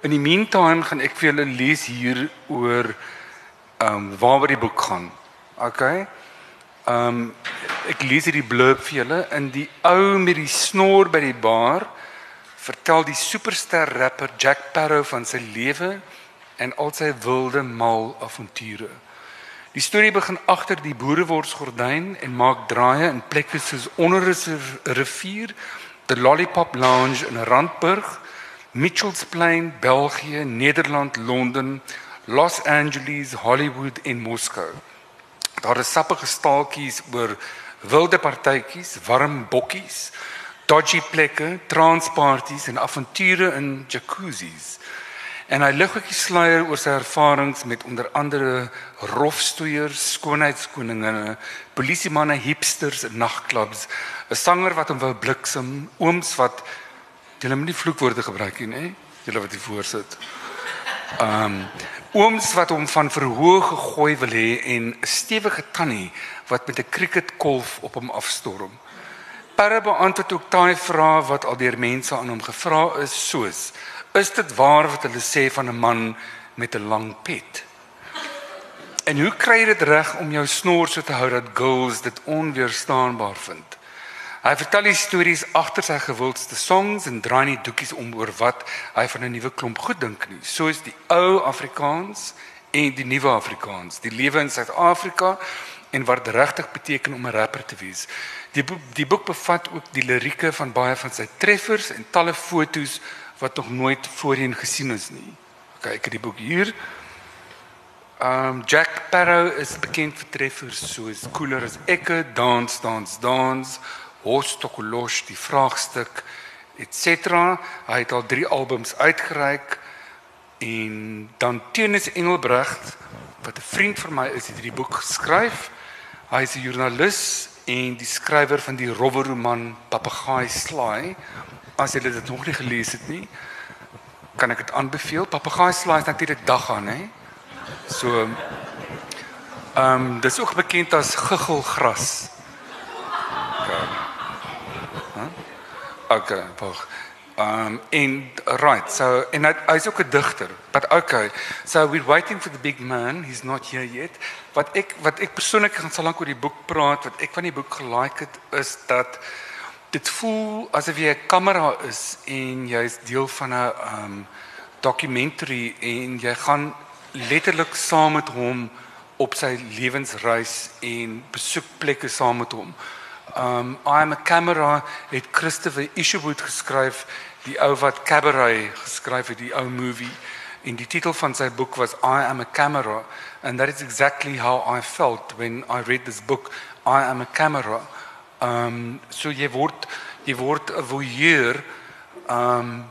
In die meantime gaan ek vir julle lees hier oor ehm um, waaroor die boek gaan. OK. Ehm um, ek lees hierdie blurb vir julle in die ou met die snor by die bar vertel die superster rapper Jack Sparrow van sy lewe en al sy wilde mal avonture. Die storie begin agter die boereworsgordyn en maak draaie in plekke soos onder 'n rivier, the Lollipop Lounge in Randburg, Mitchells Plain, België, Nederland, Londen, Los Angeles, Hollywood en Moskou. Daar is sappige staaltjies oor wilde partytjies, warm bokkies, dodgy plekke, transparties en avonture in jacuzzis. En hy lig ook die sluier oor sy ervarings met onder andere rofstoeiers, skoonheidskoninge, polisiemanne, hipsters, nagklubs, 'n sanger wat hom wou bliksem, ooms wat julle moet nie vloekwoorde gebruik nie, hè? Julle wat hier voor sit. Ehm um, ooms wat hom van verhoog gegooi wil hê en 'n stewige tannie wat met 'n cricketkolf op hom afstorm. Parre beantwoord ook daai vrae wat al deur mense aan hom gevra is, soos Is dit waar wat hulle sê van 'n man met 'n lang pet? En hoe kry jy dit reg om jou snor so te hou dat girls dit onweerstaanbaar vind? Hy vertel die stories agter sy gewildste songs en draai nie doekies om oor wat hy van 'n nuwe klomp goed dink nie, soos die ou Afrikaans en die nuwe Afrikaans, die lewe in Suid-Afrika en wat regtig beteken om 'n rapper te wees. Die boek, die boek bevat ook die lirieke van baie van sy treffers en talle fotos wat nog nooit voorheen gesien is nie. Okay, ek het die boek hier. Um Jack Sparrow is bekend vir treffers soos Cooler as Ekke, Dance Dance Dance, Hostokolosh, die vraagstuk, etc. Hy het al 3 albums uitgereik en dan Tenis Engelbrecht wat 'n vriend van my is, het hierdie boek geskryf. Hy is 'n joernalis en die skrywer van die rowweroman Papegaai Slaai as jy dit nog nie gelees het nie, kan ek dit aanbeveel. Papegaai slaai natuurlik dag aan, hè. So ehm um, dis ook bekend as guggelgras. Okay. Huh? Okay, wag. Um en right, so en hy hy's ook 'n digter. But okay. So we're waiting for the big man. He's not here yet. Wat ek wat ek persoonlik gaan sal lank oor die boek praat, wat ek van die boek gelike het is dat dit voel asof jy 'n kamera is en jy's deel van 'n um documentary en jy gaan letterlik saam met hom op sy lewensreis en besoek plekke saam met hom. Um I am a camera het Christopher Isherwood geskryf, die ou wat Cabaret geskryf het, die ou movie. En die titel van sy boek was I am a camera and that is exactly how I felt when I read this book I am a camera. Um, so jy word jy word 'n voyeur um,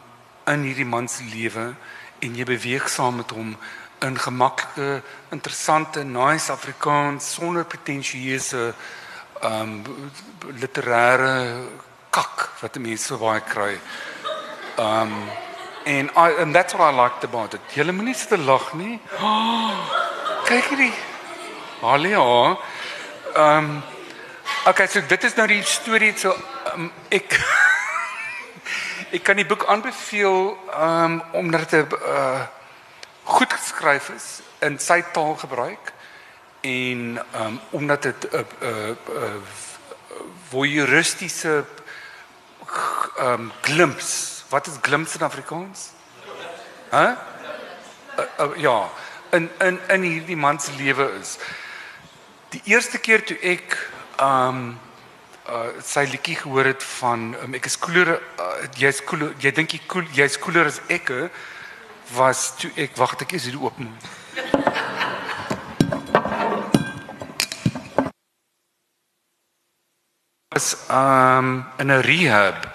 in hierdie man se lewe en jy beweeg saam met hom in gemaklike, interessante, nice Afrikaans sonder pretensieuse ehm um, literêre kak wat mense so baie kry. Ehm um, en I and that's what I liked about it. Jy moenie te lag nie. Oh, kyk hierdie. Hallo. Ehm um, Okay, so dit is nou die storie so um, ek ek kan die boek aanbeveel um, omdat dit uh, goed geskryf is in sy taalgebruik en um, omdat dit 'n uh, uh, uh, voyeuristiese um, glimps. Wat is glimps in Afrikaans? Hæ? Huh? Uh, uh, ja, in in in hierdie man se lewe is. Die eerste keer toe ek um uh sy liedjie gehoor het van um, ek is koeler uh, jy's koeler jy dink jy koel jy's koeler as ek was toe ek wag ek is hier oop is um in 'n rehab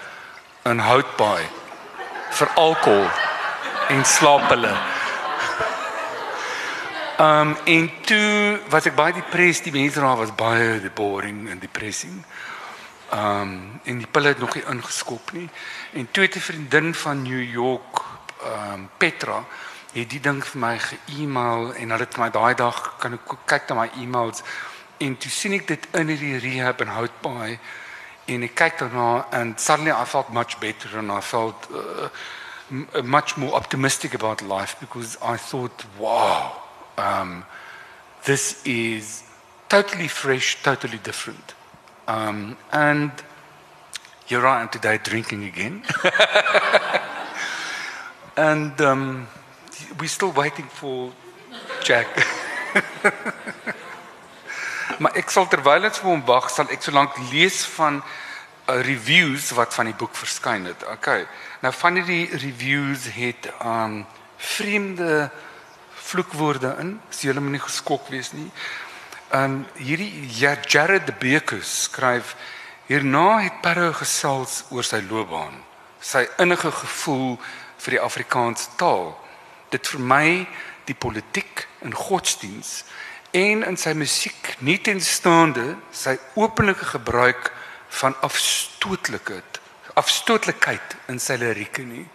in Houtbaai vir alkohol en slaaphulle Ehm um, en toe was ek baie depressed, die mense daar was baie boring en depressing. Um, en die pille het nog nie ingeskop nie. En toe het 'n vriendin van New York, um, Petra, het die ding vir my ge-email en hulle het my daai dag kan ek kyk na my e-mails en toe sien ek dit in hierdie rehab en Houtbaai en ek kyk daarna and suddenly I felt much better and I felt uh, uh, much more optimistic about life because I thought, wow, um, this is totally fresh, totally different. Um, and here I am today drinking again. and um, we're still waiting for Jack. maar ek sal terwyl ons vir hom wag, sal ek solank lees van uh, reviews wat van die boek verskyn het. Okay. Nou van hierdie reviews het um vreemde vloekwoorde in. As jy hulle moet nie geskok wees nie. Um hierdie ja, Jared Beker skryf hierna het Parow gesels oor sy loopbaan, sy innige gevoel vir die Afrikaanse taal. Dit vir my die politiek en godsdiens en in sy musiek nie tenstaande sy openlike gebruik van afstootlikheid afstootlikheid in sy lirieke nie.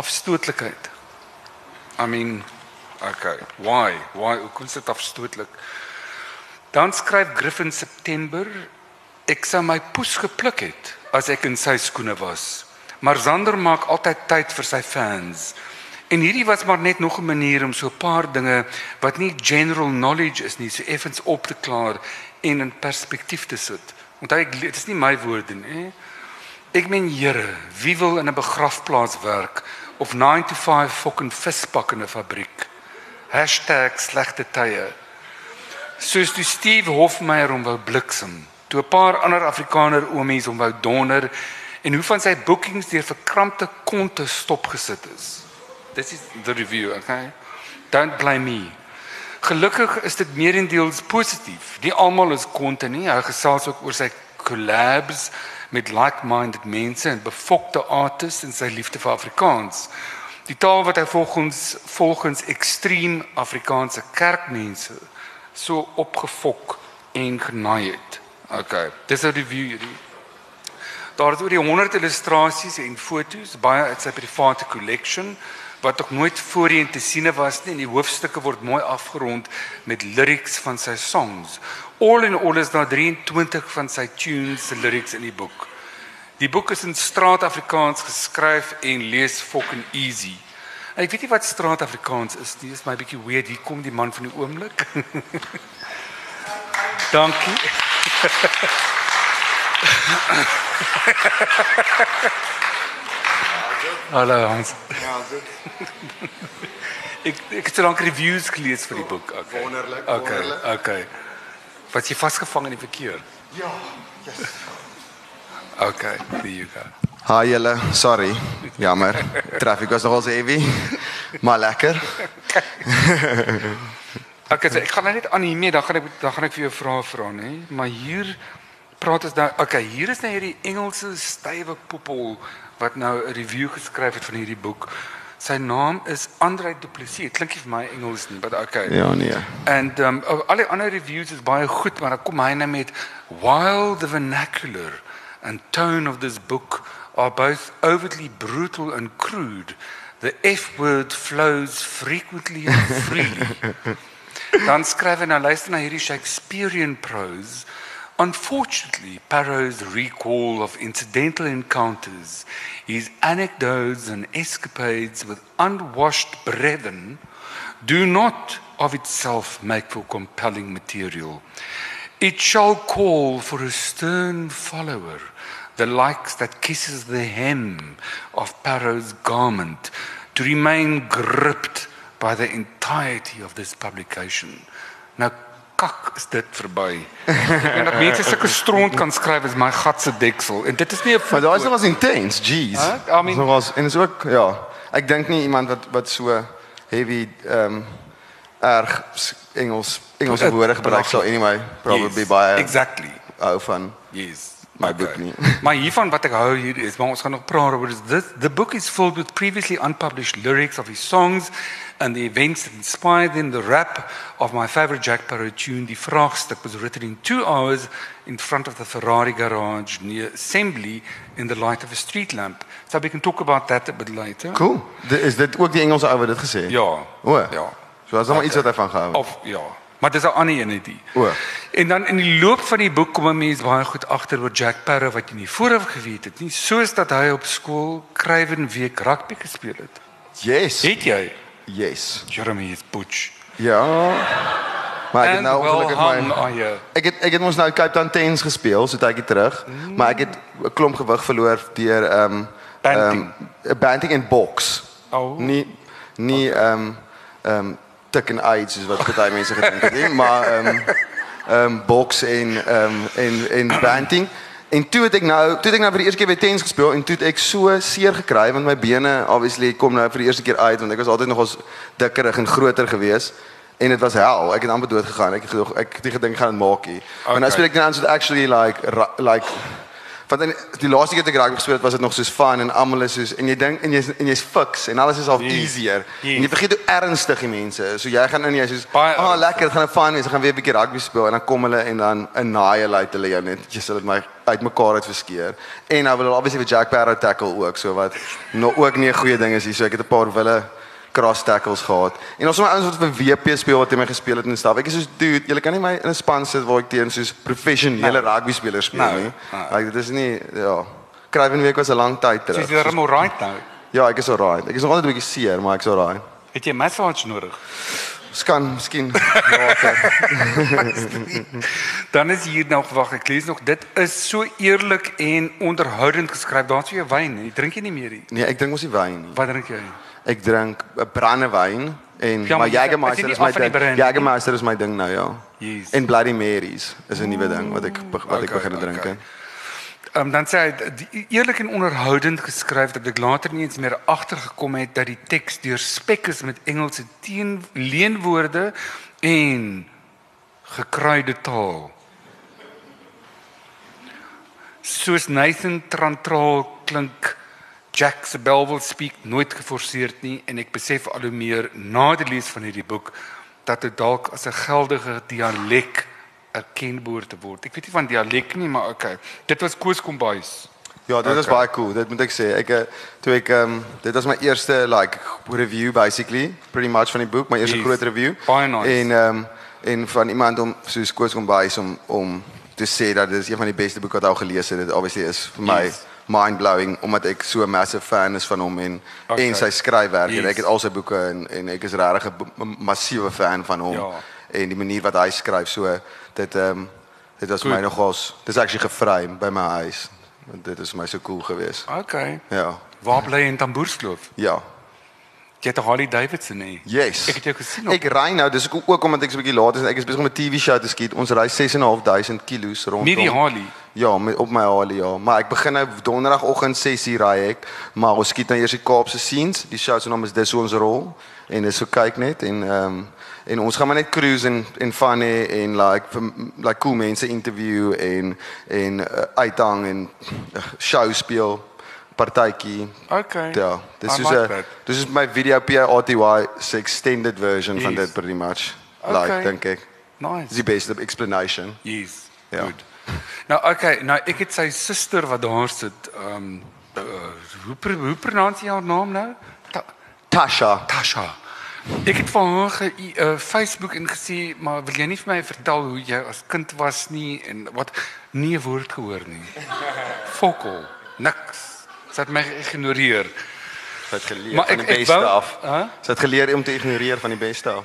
Afstootlikheid i mean okay why? Why hoe kon dit afstootlik dan skryf Griffin September ek sou my poes gepluk het as ek in sy skoene was maar Zander maak altyd tyd vir sy fans En hierdie was maar net nog 'n manier om so 'n paar dinge wat nie general knowledge is nie, so effens op te klaar en in perspektief te sit. Want hy dit is nie my woorde nie. Ek meen Here, wie wil in 'n begrafplaas werk of 9 to 5 fucking vispak in 'n fabriek? #slegte tye. Soos die Steve Hofmeyer om wou bliksem, toe 'n paar ander Afrikaner oomies om wou donder en hoe van sy bookings deur verkrampte konte stopgesit is. This is the review, okay? Don't blame me. Gelukkig is dit meerendeels positief. Nie almal is konte nie. Hy gesels ook oor sy collabs met like-minded mense en befokte artists en sy liefde vir Afrikaans. Die taal wat hy volgens volgens ekstreem Afrikaanse kerkmense so opgefok en genaai het. Okay, dis 'n review hierdie. Daar is oor die 100 illustrasies en fotos, baie uit sy private collection wat nog nooit voorheen te sien was nie en die hoofstukke word mooi afgerond met lyrics van sy songs. All in all is daar 23 van sy tunes se lyrics in die boek. Die boek is in straat-Afrikaans geskryf en lees fucking easy. En ek weet nie wat straat-Afrikaans is nie. Dit is my bietjie weird. Hier kom die man van die oomblik. Dankie. Hallo Hans. Ja, so. Ek ek het so lank reviews gelees vir die boek. Okay. Wonderlik, Okay. wonderlik. Okay. Was jy vasgevang in die verkeer? Ja. Yes. Okay, there you go. Hi julle, sorry. Jammer. Traffic was nogal heavy. Maar lekker. Okay, so ek gaan nou net aan hiermee, dan gaan ek dan gaan ek vir jou vrae vra, nê? Maar hier praat ons nou, okay, hier is nou hierdie Engelse stywe poepel wat nou 'n review geskryf het van hierdie boek. Sy naam is Andre Du Plessis. Dit klink nie vir my Engels nie, but okay. Ja nee. En ehm um, al die ander reviews is baie goed, maar dan kom hy nou met while the vernacular and tone of this book are both overtly brutal and crude, the F word flows frequently and freely. Dan skryf hy nou luister na hierdie Shakespearean prose. Unfortunately, Parrow's recall of incidental encounters, his anecdotes and escapades with unwashed brethren, do not of itself make for compelling material. It shall call for a stern follower, the likes that kisses the hem of Parrow's garment, to remain gripped by the entirety of this publication. Nou kak is dit verby. Weet dat mense sulke stront kan skryf as my gat se deksel en dit is nie 'n Maar daai is was intens, jeez. Huh? I mean- Nog was en is ook ja. Ek dink nie iemand wat wat so heavy ehm um, erg Engels Engelse woorde gebruik sal anyway probably Yes, baie Exactly. hou van Yes. My book nie. maar hiervan wat ek hou hier is, maar ons gaan nog praat oor is this the book is filled with previously unpublished lyrics of his songs and the events that inspired them. The rap of my favorite Jack Parrot tune, Die Vraagstuk, was written in 2 hours in front of the Ferrari garage near Assembly in the light of a street lamp. So we can talk about that a bit later. Cool. Di- Is dit ook die Engelse ou wat dit gesê het? Ja. O. Ja. So as hom iets wat hy van gehou. het. Of ja. Maar dis 'n ander die. O. En dan in die loop van die boek kom 'n mens baie goed agter oor Jack Sparrow wat jy nie vooraf geweet het nie, soos dat hy op skool Craven week rugby gespeel het. Yes. Het jy? Yes. Jeremy is butch. Ja. Maar ek het nou well ongelukkig my. Ek het ek het ons nou Cape Town Tens gespeel so tydjie terug, mm. maar ek het 'n klomp gewig verloor deur ehm um, Banting. um, banting en box. Oh. Nie nie ehm um, ehm um, tik en AIDS soos wat baie mense gedink het nie, maar ehm um, ehm um, box en ehm um, en en banting. En toe het ek nou, toe het ek nou vir die eerste keer weer tens gespeel en toe het ek so seer gekry want my bene obviously kom nou vir die eerste keer uit want ek was altyd nog ons dikkerig en groter geweest en dit was hel. Ek het amper dood gegaan. Ek het gedog ek het nie gedink gaan dit maak nie. Okay. Maar nou speel ek dan so actually like like want in die laaste keer toe ek rugby gespeel het was dit nog soos fun en almal is soos en jy dink en jy's en jy's fix en alles is al Yes. easier. Yes. En jy vergeet hoe ernstig die mense is. So jy gaan in jy soos ah ernstig. lekker, dit gaan 'n fun wees. Ek gaan weer 'n bietjie rugby speel en dan kom hulle en dan naai hulle uit hulle jou net jy sal dit my uitmekaar uit verskeer. En nou wil hulle obviously vir Jack Barrow tackle ook so wat nou ook nie 'n goeie ding is hier. So ek het 'n paar wille cross tackles gehad. En ons het ouens wat vir WP speel wat teen my gespeel het en staf. Ek is soos dude, julle kan nie my in 'n span sit waar ek teen soos professionele rugby spelers speel Nou, nie. nou. Like dit is nie ja. Craven week was 'n lang tyd terug. Dis jy regtig right nou. Ja, ek is alright. Ek is nog altyd 'n bietjie seer, maar ek's alright. Het jy massage nodig? Skan, miskien later. Dan is hier nog wag, ek lees nog dit is so eerlik en onderhoudend geskryf. Daar's vir jou wyn, jy drink jy nie meer nie. Nee, ek drink mos nie wyn nie. Wat drink jy? Ek drink 'n brandewyn en Ja, maar is Jägermeister is nie my af van die ding. Jägermeister is my ding nou ja. Yes. En Bloody Marys is 'n nuwe ding wat ek wat ek Okay, begin drink. okay. Um, dan sê hy eerlik en onderhoudend geskryf dat ek later nie eens meer agtergekom het dat die teks deurspek is met Engelse teen leenwoorde en gekruide taal. Soos Nathan Trantral klink Jack se Bellville speak nooit geforseerd nie en ek besef al hoe meer na die lees van hierdie boek dat dit dalk as 'n geldige dialek erken behoort te word. Ek weet nie van dialek nie, maar okay. Dit was Koos Kombuis. Ja, dit is Okay. baie cool. Dit moet ek sê. Ek eh, toe ek ehm um, dit was my eerste like review basically, pretty much van die boek, my eerste Yes. groot review. Baie nice. En ehm um, en van iemand om soos Koos kom by om om te sê dat dit is een van die beste boeke wat hy al gelees het. Dit obviously is vir my Yes. mind blowing omdat ek so 'n massive fan is van hom en Okay. en sy skryfwerk en Yes. ek het al sy boeke en en ek is regtig 'n massiewe fan van hom Ja. En die manier wat hy skryf so dit ehm um, dit was Goed. my nogals dis actually geframe by my huis. Want dit is my so cool geweest. Okay. Ja. Waar bly in Tamboerskloof? Ja. Jy het Harley Davidson nie. Yes. Ek het jou gesien op Ek ry nou, dis ook ook omdat ek so 'n bietjie laat is en ek is besig om 'n TV show te skiet. Ons ry 6.500 kilos rondom. nie die Harley. Ja, met, op my Harley ja, maar ek begin nou donderdagoggend 6:00 ry ek, maar ons skiet nou eers die Kaapse scenes. Die show se naam is Dis ons rol en dis so kyk net en ehm um, en ons gaan maar net cruise en en fun hê en like vir, like cool mense interview en en uh, uithang en uh, show speel partytjie. Okay. Ja, dis I is like 'n that. dis is my video PATY se extended version van Yes. dit pretty much. Okay. Like dink ek. Dis Nice. die beste explanation. Yes. Ja. Goed. Nou okay, nou ek het sy suster wat daar sit. Ehm um, uh, hoe hoe pronounce jy haar naam nou? Ta Tasha. Tasha. Ek het vir haar ge uh, Facebook en gesê, maar wil jy nie vir my vertel hoe jy as kind was nie en wat nie 'n woord gehoor nie. Fokol, niks. Sy het my geïgnoreer. Sy het geleer Maar van ek- die ek beste wou- af. Hæ? Sy het geleer om te ignoreer van die beste af.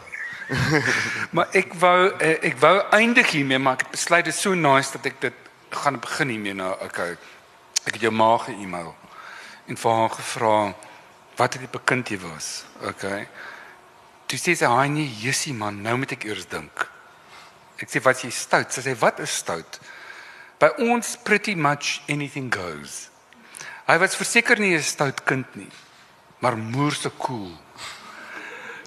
Maar ek wou eh, ek wou eindig hiermee, maar ek het besluit dit is so nice dat ek dit gaan begin hiermee nou. Okay. Ek het jou ma ge-email en vir haar gevra wat het die kind jy was. Okay. Toe sê sy, "Haai nee, Jessie man, nou moet ek eers dink." Ek sê, "Wat jy stout?" Sy sê, "Wat is stout?" By ons pretty much anything goes. Hy was verseker nie 'n stout kind nie, maar moer se cool.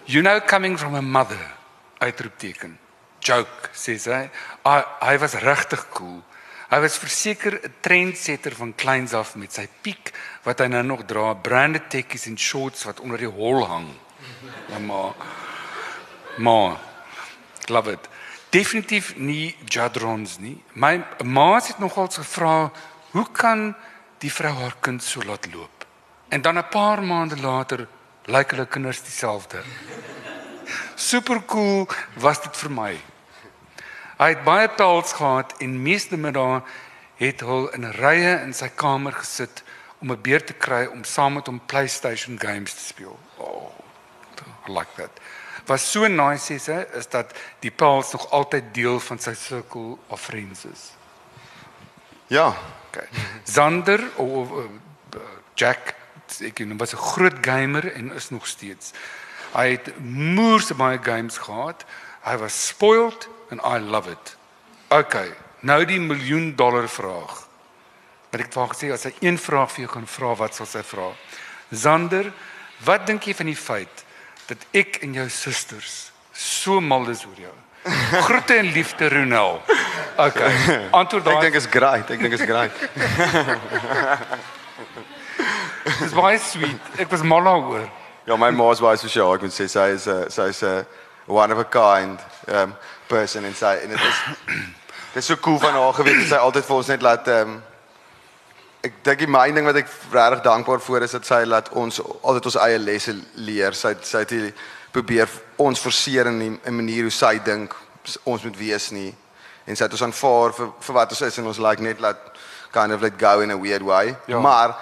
You know coming from a mother. Uitroepteken. Joke sê sy. Hy hy was regtig cool. Hy was verseker 'n trendsetter van kleins af met sy piek wat hy nou nog dra, branded tekkies en shorts wat onder die hol hang. Ja maar maar love it. Definitief nie jadrons nie. My ma het nogals gevra, "Hoe kan die vrou haar kind so laat loop?" En dan 'n paar maande later lyk hulle kinders dieselfde. Super cool was dit vir my. Hy het baie pels gehad en meeste middae het hy in rye in sy kamer gesit om 'n beer te kry om saam met hom PlayStation games te speel. Oh, like that. Wat so nice is, hè, is dat die pels nog altyd deel van sy circle of friends is. Ja. Okay. Zander of uh, Jack, ek weet, was 'n groot gamer en is nog steeds. Hy het moerse baie games gehad. Hy was spoiled and I love it. Okay, nou die miljoen dollar vraag. Maar ek wou gesê as hy een vraag vir jou kan vra, wat sal sy vra? Zander, wat dink jy van die feit dat ek en jou susters so mal is oor jou? Groete en liefde Ronel. Okay. Antwoord daai. Ek dink is great. Ek dink is great. Dis baie sweet. Ek was mal daaroor. Ja, my ma is baie sosiaal. Ek moet sê sy is 'n sy is 'n one of a kind um person en sy en dit is dit is so cool van haar gewees dat sy altyd vir ons net laat um ek dink die main ding wat ek regtig dankbaar vir is dat sy laat ons altyd ons eie lesse leer. Sy sy het probeer ons forceer in 'n manier hoe sy dink ons moet wees nie. En sy het ons aanvaar vir vir wat ons is en ons like net laat kind of let go in a weird way. Ja. Maar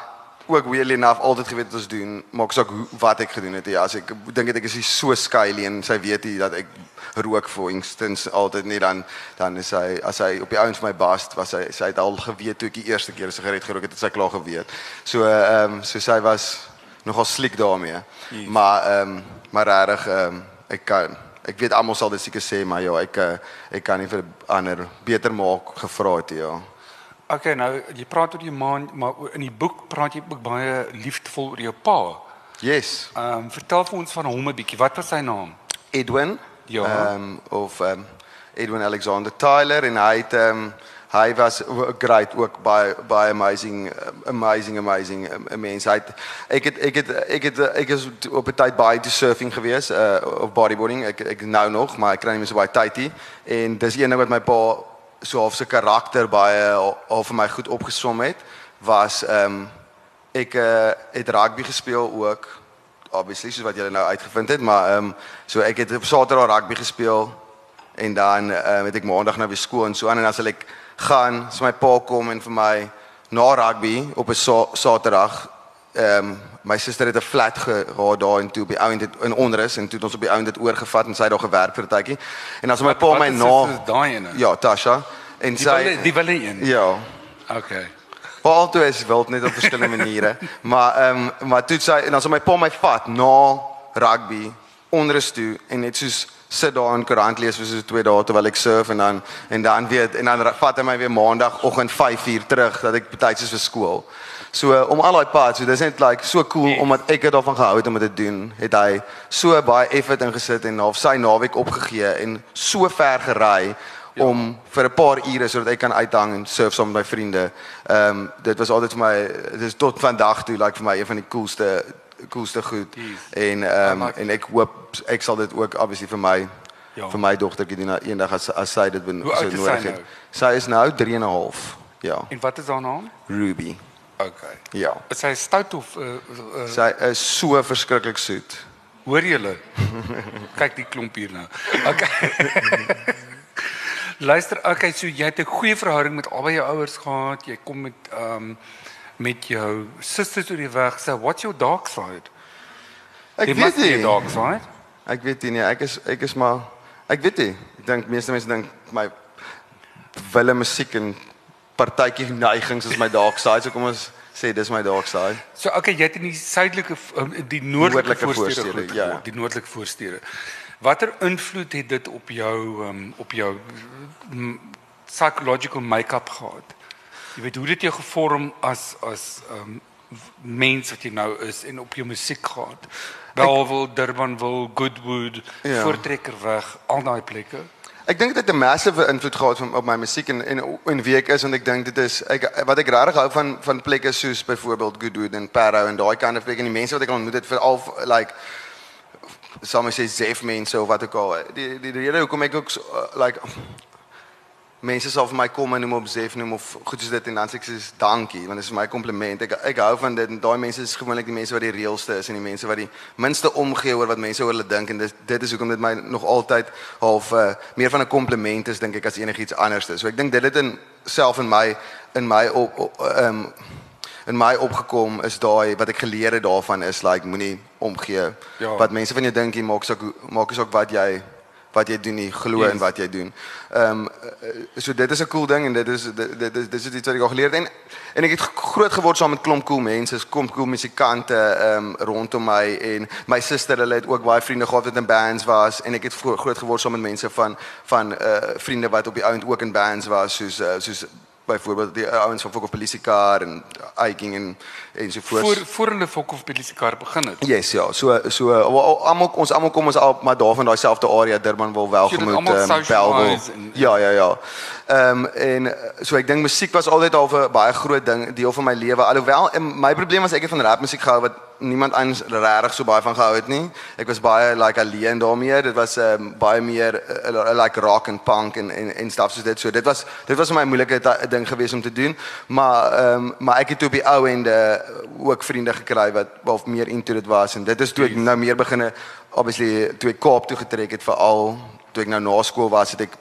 ook weirdly enough altyd geweet wat ons doen, maak saak hoe- wat ek gedoen het. Ja, as ek dink ek is so skylie en sy weet nie dat ek rook for instance altyd nie dan dan is hy as hy op die ouens my bast was hy sy het al geweet toe ek die eerste keer 'n sigaret gerook het, het sy klaar geweet. So ehm um, so sy was nogal sliek daarmee. Yes. Maar ehm um, maar regtig ehm um, ek kan ek weet almal sal dit seker sê maar ja, ek eh, ek kan nie vir ander beter maak gevra het ja. Okay, nou jy praat oor jou ma, maar in die boek praat jy ook baie liefdevol oor jou pa. Yes. Ehm um, vertel vir ons van hom 'n bietjie. Wat was sy naam? Edwin. Ja. Ehm um, of ehm um, Edwin Alexander Tyler en hy het ehm um, hy was great ook baie baie amazing amazing amazing um, 'n mens. Hy het ek het ek het ek het ek is op 'n tyd baie te surfing gewees uh of bodyboarding. Ek ek nou nog, maar ek kry nie meer so baie tyd nie. En dis een ding wat my pa so half sy karakter baie al, vir my goed opgesom het was ehm um, ek uh, het rugby gespeel ook obviously soos wat julle nou uitgevind het, maar ehm um, so ek het op Saterdag rugby gespeel en dan um, het ek Maandag nou weer skool en so aan en as ek gaan, as my pa kom en vir my na rugby op 'n sa Saterdag ehm um, my suster het 'n flat gehad daar en toe op die ouend het in onrus en toe het ons op die ouend dit oorgevat en sy het daar gewerk vir 'n tydjie. En as my pa my na dit, daai ene. Ja, Tasha en Die sy wille, die wille een. Ja, Okay. Paul toe is wild net op verskillende maniere. Maar ehm um, maar toe sy en dan so my pa my vat na rugby onrus toe en net soos sit daar in koerant lees vir so twee dae terwyl ek surf en dan en dan weer en dan vat hy my weer maandagooggend 5uur terug dat ek betyds is vir skool. So uh, om al daai pad, so dis net like so cool Yes. omdat ek het daarvan gehou het om dit te doen, het hy so baie effort ingesit en half sy naweek opgegee en so ver gery Ja. om vir 'n paar ure sodat ek kan uithang en surf saam met my vriende. Ehm um, dit was altyd vir my dit is tot vandag toe like vir my een van die coolste coolste goed. Yes. En ehm um, en ek hoop ek sal dit ook obviously vir my Ja. vir my dogtertjie doen eendag as as sy dit ben, oud is sy het. nou? Sy is nou 3 en 'n half. Ja. En wat is haar naam? Ruby. Okay. Ja. Is sy stout of uh, uh, Sy is so verskriklik soet. hoor julle? Kyk die klomp hier nou. Okay. Luister, okay, so jy het 'n goeie verhouding met albei jou ouers gehad. Jy kom met ehm um, met jou susters oor die weg. So what's your dark side? Ek Jy weet nie. dark side. Ek weet nie, nee, ek is ek is maar ek weet nie. Ek dink meeste mense dink my wille musiek en partytjie neigings is my dark side. So kom ons sê dis my dark side. So okay, jy het in die suidelike um, die noordelike voorstede ja. die noordelike voorstede. Watter invloed het dit op jou um, op jou psychological make-up gehad? Jy weet hoe dit jou gevorm as as um, mens wat jy nou is en op jou musiek gehad. Bellville, Durbanville, Goodwood, Ja. ja. Voortrekkerweg, al daai plekke. Ek dink dit het 'n massive invloed gehad van op my musiek en en en wie ek is want ek dink dit is ek wat ek regtig hou van van plekke soos byvoorbeeld Goodwood en Parow en daai kind of plekke en die mense wat ek ontmoet het veral like my sê Zef mense of wat ook al. Die die, die rede hoekom ek ook so, uh, like mense sal vir my kom en noem op Zef noem of goed soos dit en dan sê ek soos dankie want dit is vir my kompliment. Ek ek hou van dit en daai mense is gewoonlik die mense wat die reëlste is en die mense wat die minste omgee oor wat mense oor hulle dink en dit dit is hoekom dit my nog altyd half uh, meer van 'n kompliment is dink ek as enigiets anders. So ek dink dit het in self in my in my op ehm um, in my opgekom is daai wat ek geleer het daarvan is like moenie omgee ja. wat mense van jou dink jy maak sook maak is ook wat jy wat jy doen nie glo yes. in wat jy doen. Ehm um, so dit is 'n cool ding en dit is dit dit is dit is iets wat ek al geleer het en en ek het groot geword saam met klomp cool mense, kom cool musikante ehm um, rondom my en my suster hulle het ook baie vriende gehad wat in bands was en ek het groot geword saam met mense van van uh vriende wat op die ount ook in bands was soos uh, soos byvoorbeeld die ouens van Fokof Polisiekar en Aiking en en so voort. Voor voor hulle Fokof Polisiekar begin het. Yes, ja. So so almal ons almal kom ons al maar daar van daai selfde area Durban wil welgemoed um, Bellville. Ja, ja, ja. Ehm um, en so ek dink musiek was altyd al 'n baie groot ding deel van my lewe. Alhoewel my probleem was ek het van rapmusiek gehou wat niemand anders regtig so baie van gehou het nie. Ek was baie like alleen daarmee. Dit was um, baie meer uh, like rock and punk en en en stuff soos dit. So dit was dit was vir my 'n moeilike ding geweest om te doen. Maar ehm um, maar ek het op die ou ende ook vriende gekry wat wel meer into dit was en dit is toe ek nou meer beginne obviously toe ek Kaap toe getrek het veral toe ek nou na skool was het ek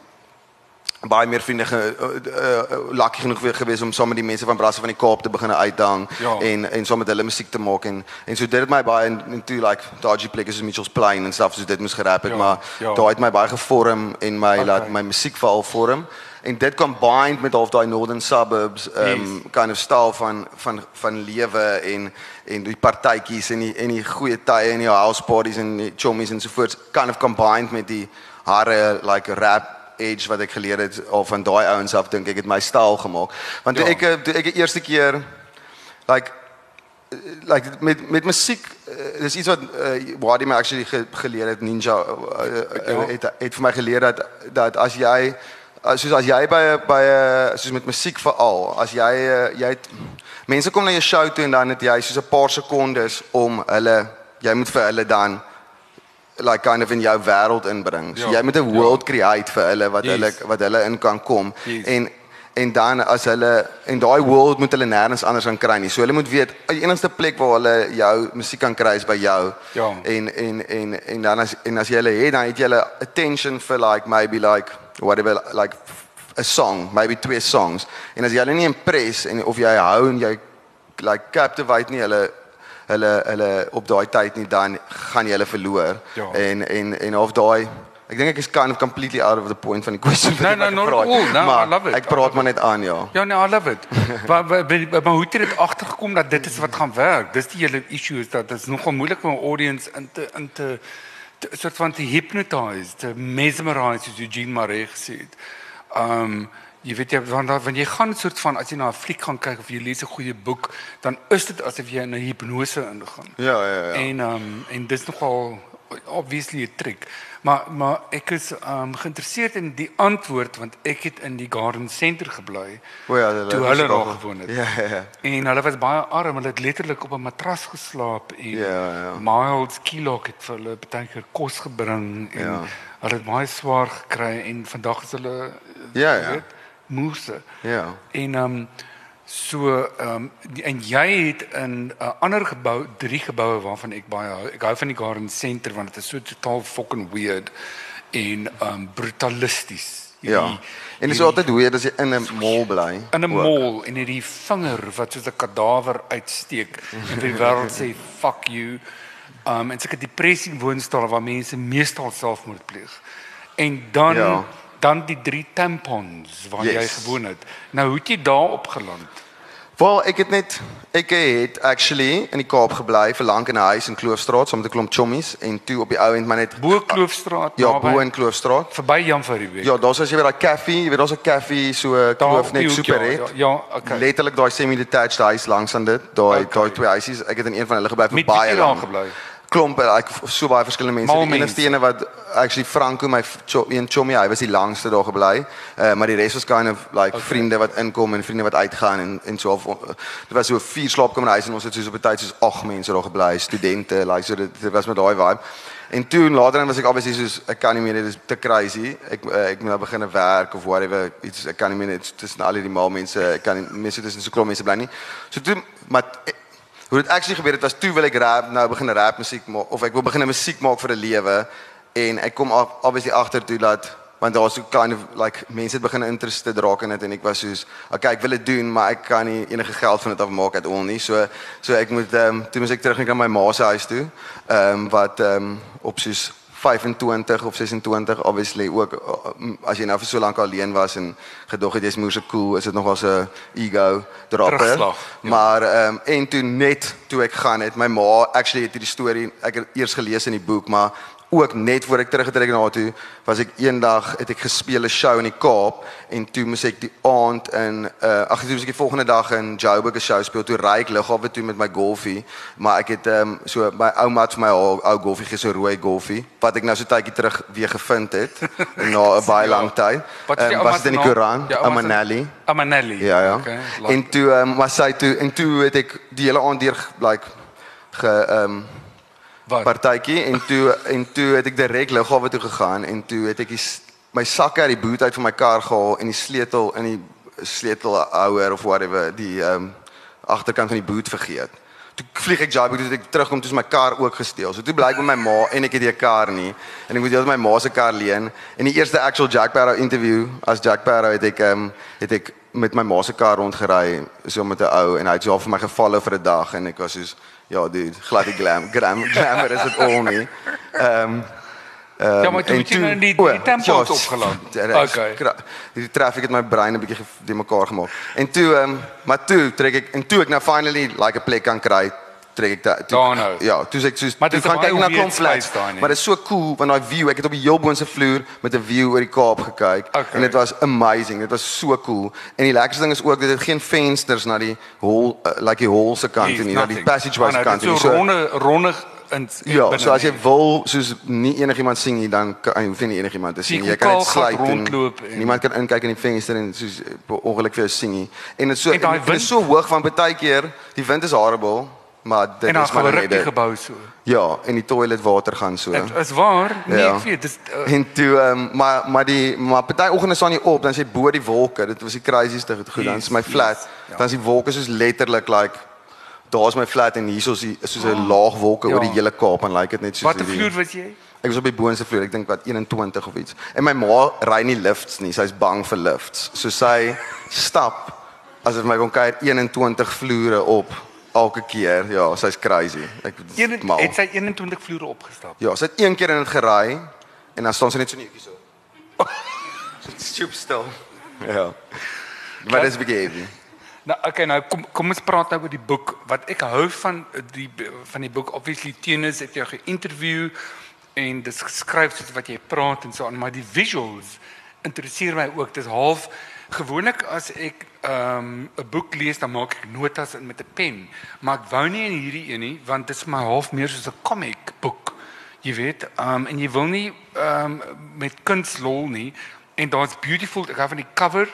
baie meer vriende ge, uh, uh, lucky genoeg weer gewees om saam met die mense van Brasse van die Kaap te begin uithang ja. en en saam met hulle musiek te maak en en so dit het my baie in, in toe like dodgy plekke soos Mitchells Plain en stuff so dit moes gerap het ja, maar ja. daai het my baie gevorm en my okay. laat my musiek veral vorm en dit combined met half daai northern suburbs um yes. kind of style van van van lewe en en die partytjies en die en die goeie tye en die house parties en die chommies en so voort kind of combined met die harde like rap edge wat ek geleer het of van daai ouens af dink ek het my styl gemaak. Want toe ja. ek toe ek die eerste keer like like met met musiek uh, dis iets wat uh, Wadi my actually ge, geleer het Ninja uh, uh, het het vir my geleer dat dat as jy soos as jy by by soos met musiek veral as jy jy het, mense kom na jou show toe en dan het jy soos 'n paar sekondes om hulle jy moet vir hulle dan like kind of in jou wêreld inbring. So ja, jy moet 'n world ja. create vir hulle wat yes. hulle wat hulle in kan kom. Yes. En en dan as hulle en daai world moet hulle nêrens anders kan kry nie. So hulle moet weet die enigste plek waar hulle jou musiek kan kry is by jou. Ja. En en en en dan as en as jy hulle het dan het jy hulle attention for like maybe like whatever like a song, maybe twee songs. En as jy hulle nie impress en of jy hou en jy like captivate nie hulle hulle hulle op daai tyd nie dan gaan jy hulle verloor. Ja. En en en of daai ek dink ek is kind of completely out of the point van die question. Nee, nee, no, no, I love it. Ek praat maar net aan, ja. Ja, nee, I love it. maar maar hoe het jy dit agtergekom dat dit is wat gaan werk? Dis die hele issue is dat dit is nogal moeilik vir 'n audience in te in te, te soort van te hypnotize, te mesmerize soos Eugene Maree gesê het. Um jy weet jy wanneer wanneer jy gaan soort van as jy na 'n fliek gaan kyk of jy lees 'n goeie boek, dan is dit asof jy in 'n hipnose ingaan. Ja, ja, ja. En um en dis nogal obviously 'n trick. Maar maar ek is um geïnteresseerd in die antwoord want ek het in die Garden Center gebly. O ja, hulle toe hulle nog gewoon het. Ja, ja, ja. En hulle was baie arm, hulle het letterlik op 'n matras geslaap en ja, ja. Miles Kilok het vir hulle baie keer kos gebring en ja. hulle het baie swaar gekry en vandag is hulle Ja, ja. Weet, moese. Ja. En ehm um, so ehm um, en jy het in 'n uh, ander gebou, drie geboue waarvan ek baie hou. Ek hou van die Garden Center want dit is so totaal fucking weird en ehm um, brutalisties. Ja. En dit is altyd weird as jy in 'n mall bly. In 'n mall en hierdie vinger wat soos 'n kadawer uitsteek en vir die wêreld sê fuck you. Um en seker depressie woonstel waar mense meestal selfmoord pleeg. En dan ja dan die drie tampons waar yes. jy gewoon het. Nou hoe het jy daar opgeland? Wel, ek het net ek het actually in die Kaap gebly vir lank in 'n huis in Kloofstraat saam met 'n klomp chommies en toe op die ou end maar net bo Kloofstraat ja, bo in Kloofstraat verby Jan van Riebeeck. Ja, daar's as jy weer daai koffie, jy weet daar's 'n koffie so Kloof net super het. Ja, ja, okay. Letterlik daai semi-detached huis langs aan dit, daai okay. daai twee huisies. Ek het in een van hulle gebly vir baie lank gebly klomp like so baie verskillende mense. Die enigste ene wat actually Franco my een chommy, hy was die langste daar gebly. Uh, maar die res was kind of like okay. vriende wat inkom en vriende wat uitgaan en en so of dit was so vier slaapkamerhuise en ons het so op 'n tyd soos ag mense daar gebly, studente, like so dit, dit was met daai vibe. En toe later dan was ek obviously soos ek kan nie meer dit is te crazy. Ek uh, ek moet nou begin werk of whatever iets ek kan nie meer tussen al die mal mense ek kan nie meer tussen so klop mense bly nie. So toe maar eh, hoe dit actually gebeur het was toe wil ek rap nou begin rap musiek maak of ek wil begin musiek maak vir 'n lewe en ek kom obviously agter toe dat want daar was so kind of like mense het begin interested raak in dit en ek was soos okay ek wil dit doen maar ek kan nie enige geld van dit af maak at all nie. So so ek moet ehm um, toe moet ek terug na my ma se huis toe ehm um, wat ehm um, op soos 25 of 26 obviously ook uh, as jy nou vir so lank alleen was en gedog het jy's moeë cool is dit nog wel 'n ego dropper Terugslag, ja. maar ehm um, en toe net toe ek gaan het my ma actually het hierdie storie ek het eers gelees in die boek maar ook net voor ek teruggetrek na toe was ek eendag het ek gespeel 'n show in die Kaap en toe moes ek die aand in uh ag toe moes ek die volgende dag in Joburg 'n show speel toe ry ek lughawe toe met my golfie maar ek het ehm um, so my ouma het vir my haar ou golfie gegee so rooi golfie wat ek nou so tydjie terug weer gevind het na 'n baie lang tyd Ehm, ouma was dit in die? Koran Ja, Amanelli Amanelli. Ja ja. Okay. En toe ehm um, was sy toe en toe het ek die hele aand deur like ge ehm um, wat? partytjie en toe en toe het ek direk lughawe toe gegaan en toe het ek die, my sakke uit die boot uit van my kar gehaal en die sleutel in die sleutelhouer of whatever die ehm um, agterkant van die boot vergeet. Toe vlieg ek Jabu toe ek terugkom toe is my kar ook gesteel. So toe bly ek by my ma en ek het nie 'n kar nie en ek moet deel my ma se kar leen. En die eerste actual Jack Barrow interview as Jack Barrow het ek ehm um, het ek met my ma se kar rondgery so met 'n ou en hy het so half vir my gevalle vir 'n dag en ek was soos ja dude, glad die glam, glam, glamour is dit al nie. Ehm um, Um, Ja, maar toe het jy nou die- die tempo's ja, opgeland. dit is Okay. Die traffic het my brein 'n bietjie die mekaar gemaak. En toe ehm um, maar toe trek ek en toe ek nou finally like 'n plek kan kry, trek ek da, toe. Daar nou. Ja, toe sê ek soos toe gaan kyk na klomp flats. nie. Maar dit is so cool want daai view, ek het op die heel boonste vloer met 'n view oor die Kaap gekyk Okay. en dit was amazing. Dit was so cool. En die lekkerste ding is ook dit het geen vensters na die hol uh, like die hol se kant nie, na die nothing. passageway se Ah, nou, kant nie. So ronde ronde in Ja, so as jy nie. wil soos nie enigiemand sien nie, dan kan jy hoef nie enigiemand te Sien, sien. jy Jy kan net sluit en rondloop en- niemand kan inkyk in die venster en soos eh, ongeluk vir jou sien nie. En dit so En en dit is so hoog van baie keer, die wind is horrible, maar dit en is maar net die dit. gebou so. Ja, en die toilet water gaan so. Dit is waar. Nee, Ja. ek weet, dis uh, En toe um, maar maar die maar party oggende staan jy op dan is jy bo die wolke. Dit was die crazieste goed. Dan is my flat. yes, ja. Dan is die wolke soos letterlik like daar's my flat en hier's die soos 'n laag wolke Ja. oor die hele Kaap en like dit net soos wat 'n hierdie- vloer was jy? Ek was op die boonste vloer, ek dink wat 21 of iets. En my ma ry nie lifts nie, sy's bang vir lifts. So sy stap as dit my kon kyk 21 vloere op elke keer. Ja, sy's crazy. Ek Een mal. het sy 21 vloere opgestap. Ja, sy het een keer in dit gery en dan staan sy net so netjie so. Stoop stil. Ja. Maar dis 'n bietjie heavy. Nou okay, nou kom kom ons praat nou oor die boek. Wat ek hou van die van die boek obviously Tenus het jou geïnterview en dit is geskryf soos wat jy praat en so aan, maar die visuals interesseer my ook. Dis half gewoonlik as ek ehm, 'n um, boek lees dan maak ek notas in met 'n pen, maar ek wou nie in hierdie een nie want dit is my half meer soos 'n comic boek. Jy weet, um, en jy wil nie um, met kuns lol nie en daar's beautiful ek hou van die cover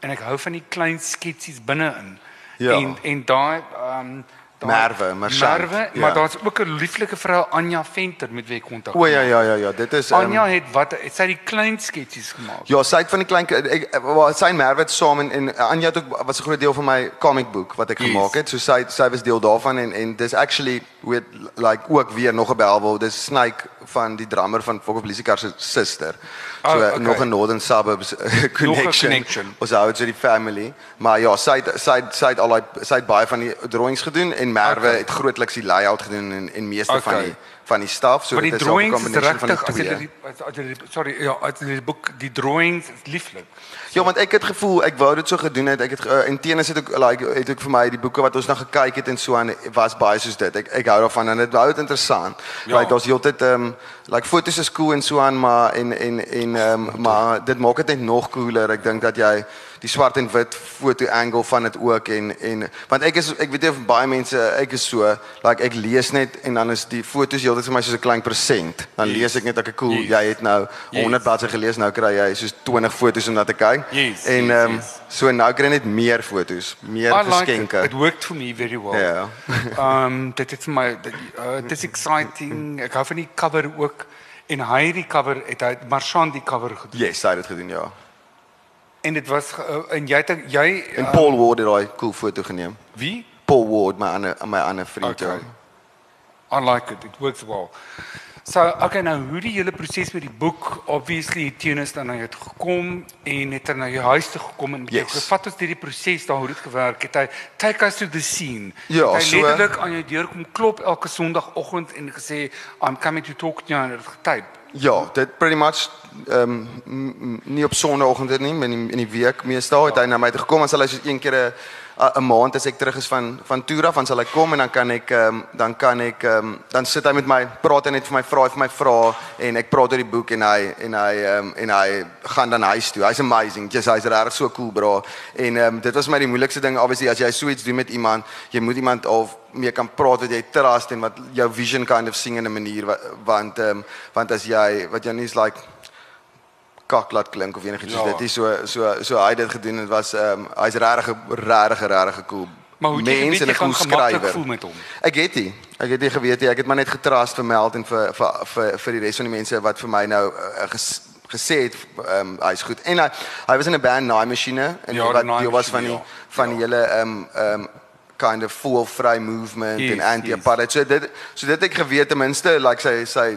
en ek hou van die klein sketsies binne-in. Ja. En en daai ehm Merwe, Marchand, Merwe, ja. maar daar's ook 'n lieflike vrou Anja Venter met wie ek kontak. O ja ja ja ja, dit is um, Anja het wat het sy die klein sketsies gemaak. Ja, sy het van die klein ek wel sy en Merwe het saam en, en Anja het ook was 'n groot deel van my comic book wat ek Yes. gemaak het. So sy sy was deel daarvan en en dis actually with like ook weer nog 'n Bellville. Dis Snake van die drummer van Fok of Lisikar se suster. So Oh, oh, okay. nog 'n Northern Suburbs connection. connection. Ons hou dit so die family. Maar ja, sy het, sy het, sy het al daai sy het baie van die drawings gedoen en Merwe Okay. het grootliks die layout gedoen en en meeste okay. van die van die stuff. So dit is 'n combination van die twee. as jy die sorry ja, as jy die boek die drawings is lieflik. Ja, want ek het gevoel ek wou dit so gedoen het. Ek het uh, en teenoor het ook like het ook vir my die boeke wat ons nou gekyk het en so aan was baie soos dit. Ek ek hou daarvan en dit hou dit interessant. Ja. Ja. Like daar's heeltyd ehm um, like foto's is cool en so aan maar en en en ehm um, maar dit maak dit net nog cooler. Ek dink dat jy die swart en wit foto angle van dit ook en en want ek is ek weet nie of baie mense ek is so like ek lees net en dan is die foto's heeltyd vir my soos 'n klein persent. Dan Yes. lees ek net ek cool, Yes. jy het nou Yes. 100 bladsye gelees, nou kry jy soos 20 foto's om na te kyk. Yes, en ehm yes. so nou kry net meer foto's, meer I like it. geskenke. It worked for me very well. Ja. um dit is my dit uh, dit is exciting. Ek hou van die cover ook en hy het die cover het hy Marchand die cover gedoen. Yes, hy het dit gedoen, ja. En dit was uh, en jy het jy En uh, Paul Ward het daai cool foto geneem. wie? Paul Ward, my ander my ander vriend. Okay. ja. I like it. It works well. So, okay, nou hoe die hele proses met die boek, obviously het Tenis dan jou toe gekom en het er na jou huis toe gekom en Yes. gevat ons deur die proses daar hoe dit gewerk het. Hy take us to the scene. Ja, hy so- letterlik aan jou deur kom klop elke Sondagoggend en gesê I'm coming to talk to you en het getyp. Ja, dit pretty much ehm um, nie op sonnaandoggende nie, maar in die, in die week meestal het hy na my toe gekom en sal hy so een keer 'n 'n maand as ek terug is van van toer af, dan sal hy kom en dan kan ek um, dan kan ek um, dan sit hy met my, praat hy net vir my, vra hy vir my vrae en ek praat oor die boek en hy en hy um, en hy gaan dan huis toe. Hy's amazing. Just hy's regtig so cool, bro. En um, dit was my die moeilikste ding obviously as jy so iets doen met iemand, jy moet iemand of mee kan praat wat jy trust en wat jou vision kind of sien in 'n manier wa- want um, want as jy wat jy nie is like kak laat klink of enigiets Ja. soos dit nie so so so hy het dit gedoen dit was ehm um, hy's regtig regtig regtig cool Maar hoe jy en jy 'n gaan cool gemaklik skrywer voel met hom? Ek het nie. Ek het nie geweet. Ek het maar net getrust vermeld en vir vir vir vir die res van die mense wat vir my nou uh, ges, gesê het ehm um, hy's goed. En hy hy was in 'n band Naai Masjiene en Ja, wat deel was van die ja. van die hele ehm um, ehm um, kind of full vry movement Yes, en anti-apartheid. So dit so dit ek geweet ten minste like sy sy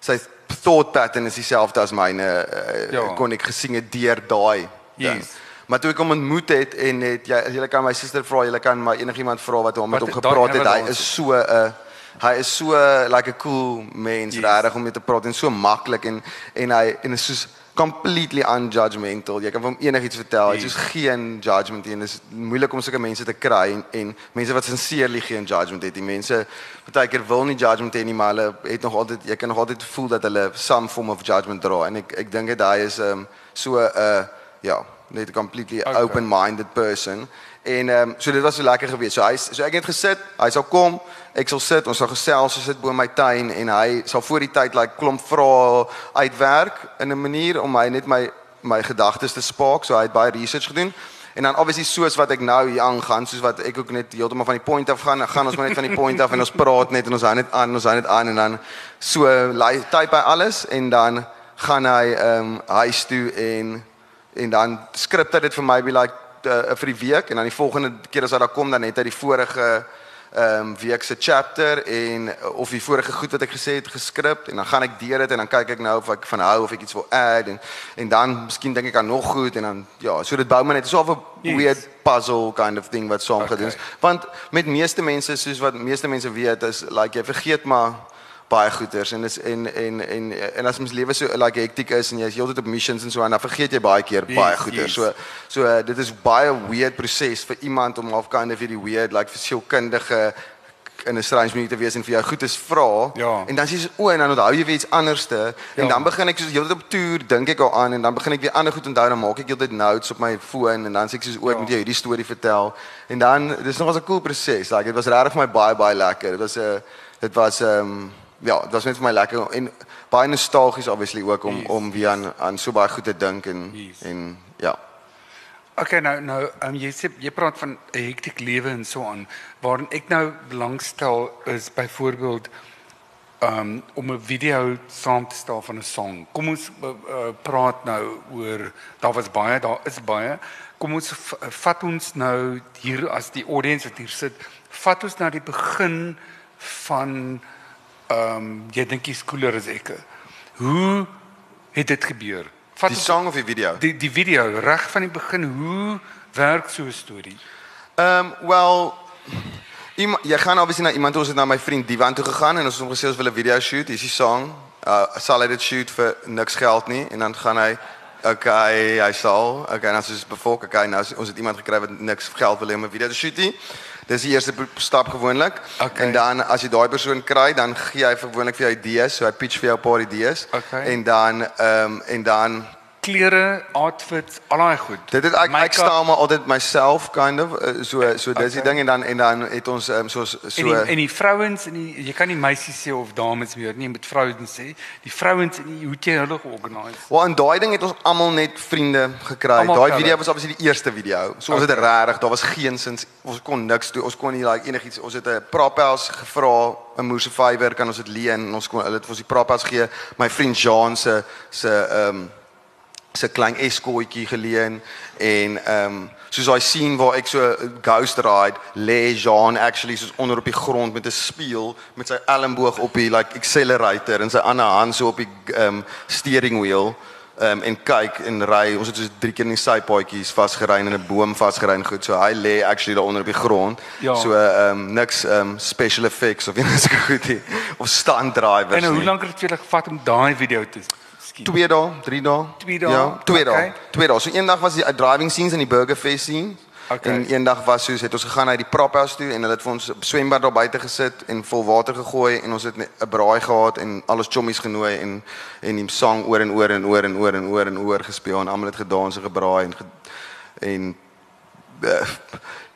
sy thought pattern is dieselfde as myne uh, Ja. kon ek gesien het deur daai ding. Yes. Maar toe ek hom ontmoet het en het jy jy kan my suster vra, jy kan maar enigiemand vra wat hom met hom gepraat het. Hy inderdaad. is so 'n uh, hy is so like 'n cool mens, Yes. regtig om mee te praat en so maklik en en hy en is soos completely unjudgmental. Jy kan hom enigiets vertel. Yes. soos geen judgment nie en dit is moeilik om sulke mense te kry en, en mense wat sincerely geen judgment het. Die mense partykeer wil nie judgment hê nie, maar hulle het nog altyd jy kan nog altyd voel dat hulle some form of judgment dra en ek ek dink dit hy is um so 'n uh, ja, net 'n completely Okay. open-minded person. En ehm um, so dit was so lekker geweest. So hy so ek het gesit, hy sal kom, ek sal sit, ons sal gesels, ons sit bo my tuin en hy sal voor die tyd like klomp vrae uitwerk in 'n manier om my net my my gedagtes te spaak. So hy het baie research gedoen. En dan obviously soos wat ek nou hier aangaan, soos wat ek ook net heeltemal van die point af gaan, gaan ons maar net van die point af en ons praat net en ons hou net aan, ons hou net aan en dan so lei type hy alles en dan gaan hy ehm um, huis toe en en dan skrip hy dit vir my be like uh, vir die week en dan die volgende keer as hy daar kom dan het hy die vorige ehm um, week se chapter en uh, of die vorige goed wat ek gesê het geskryf en dan gaan ek deur dit en dan kyk ek nou of ek van hou of ek iets wil add en en dan miskien dink ek aan nog goed en dan ja so dit bou my net so 'n Yes. weird puzzle kind of thing wat saam Okay. gedoen is want met meeste mense soos wat meeste mense weet is like jy vergeet maar baie goeders en is en en en en as mens lewe so like hektiek is en jy is heeltyd op missions en so en dan vergeet jy baie keer Yes, baie goeders. yes. So so uh, dit is baie weird proses vir iemand om half kind of hierdie weird like verskilkundige in 'n strange manier te wees en vir jou goedes vra Ja. en dan sê jy o en dan onthou jy weer iets anderste en Ja. dan begin ek soos heeltyd op toer dink ek al aan en dan begin ek weer ander goed onthou dan maak ek heeltyd notes op my foon en dan sê ek soos o ek Ja. moet jou hierdie storie vertel en dan dis nog 'n cool proses like dit was regtig vir my baie baie lekker dit was 'n dit was ehm um, ja dit was net vir my lekker en baie nostalgies obviously ook om Yes, om weer aan aan so baie goed te dink en Yes. en ja Okay nou nou um, jy sê jy praat van 'n hektiek lewe en so aan waarin ek nou belangstel is byvoorbeeld um, om 'n video saam te stel van 'n song. Kom ons uh, praat nou oor daar was baie daar is baie. Kom ons vat ons nou hier as die audience wat hier sit, vat ons na die begin van ehm um, jy dink jy's cooler as ek. Hoe het dit gebeur? Vat die song of die video die die video reg van die begin hoe werk so 'n storie Ehm um, wel iemand jy gaan obviously na iemand ons het na my vriend Divan toe gegaan en ons het hom gesê ons wil 'n video shoot. Hier is die song. Uh sal hy dit shoot vir niks geld nie en dan gaan hy okay, hy sal. Okay, en dan soos bevolk, okay, nou ons het iemand gekry wat niks geld wil hê om 'n video te shoot nie. Dis die eerste stap gewoonlik. Okay. En dan as jy daai persoon kry, dan gee hy gewoonlik vir jou idees, so hy pitch vir jou 'n paar idees. Okay. En dan ehm um, en dan klere, outfits, al daai goed. Dit het ek ek staan maar altyd myself kind of uh, so so dis die Okay. ding en dan en dan het ons um, so so En die, en die vrouens en die jy kan nie meisies sê of dames meer nie, jy moet vrouens sê. Die vrouens en die hoe jy hulle georganiseer? Wel en daai ding het ons almal net vriende gekry. Daai video was obviously die eerste video. So ons het regtig, daar was geen sins ons kon niks doen. Ons kon nie like enigiets. Ons het 'n propels gevra, 'n moer survivor kan ons dit leen en ons kon hulle het vir ons die propels gee. My vriend Jean se se ehm um, se klein eskootjie geleen en ehm um, soos daai scene waar ek so ghost ride lê Jean actually soos onder op die grond met 'n spieël met sy elmboog op die like accelerator en sy ander hand so op die ehm um, steering wheel ehm um, en kyk en ry. Ons het so drie keer in die sypaadjies vasgery en in 'n boom vasgery en goed. So hy lê actually daar onder op die grond. Ja. so ehm um, niks ehm um, special effects of enige goed nie of stunt drivers En hoe lank het dit vir julle gevat om daai video te skiet? Twee dae, drie dae. Twee dae? Ja, twee dae. Okay. Twee dae. So eendag was die driving scenes in die Burger Fest scene. Okay. En eendag was soos het ons gegaan uit die prophouse toe en hulle het vir ons op swembad daar buite gesit en vol water gegooi en ons het 'n braai gehad en al ons chommies genooi en en die sang oor en oor en oor en oor en oor en oor gespeel en almal het gedans en gebraai en ge, en uh,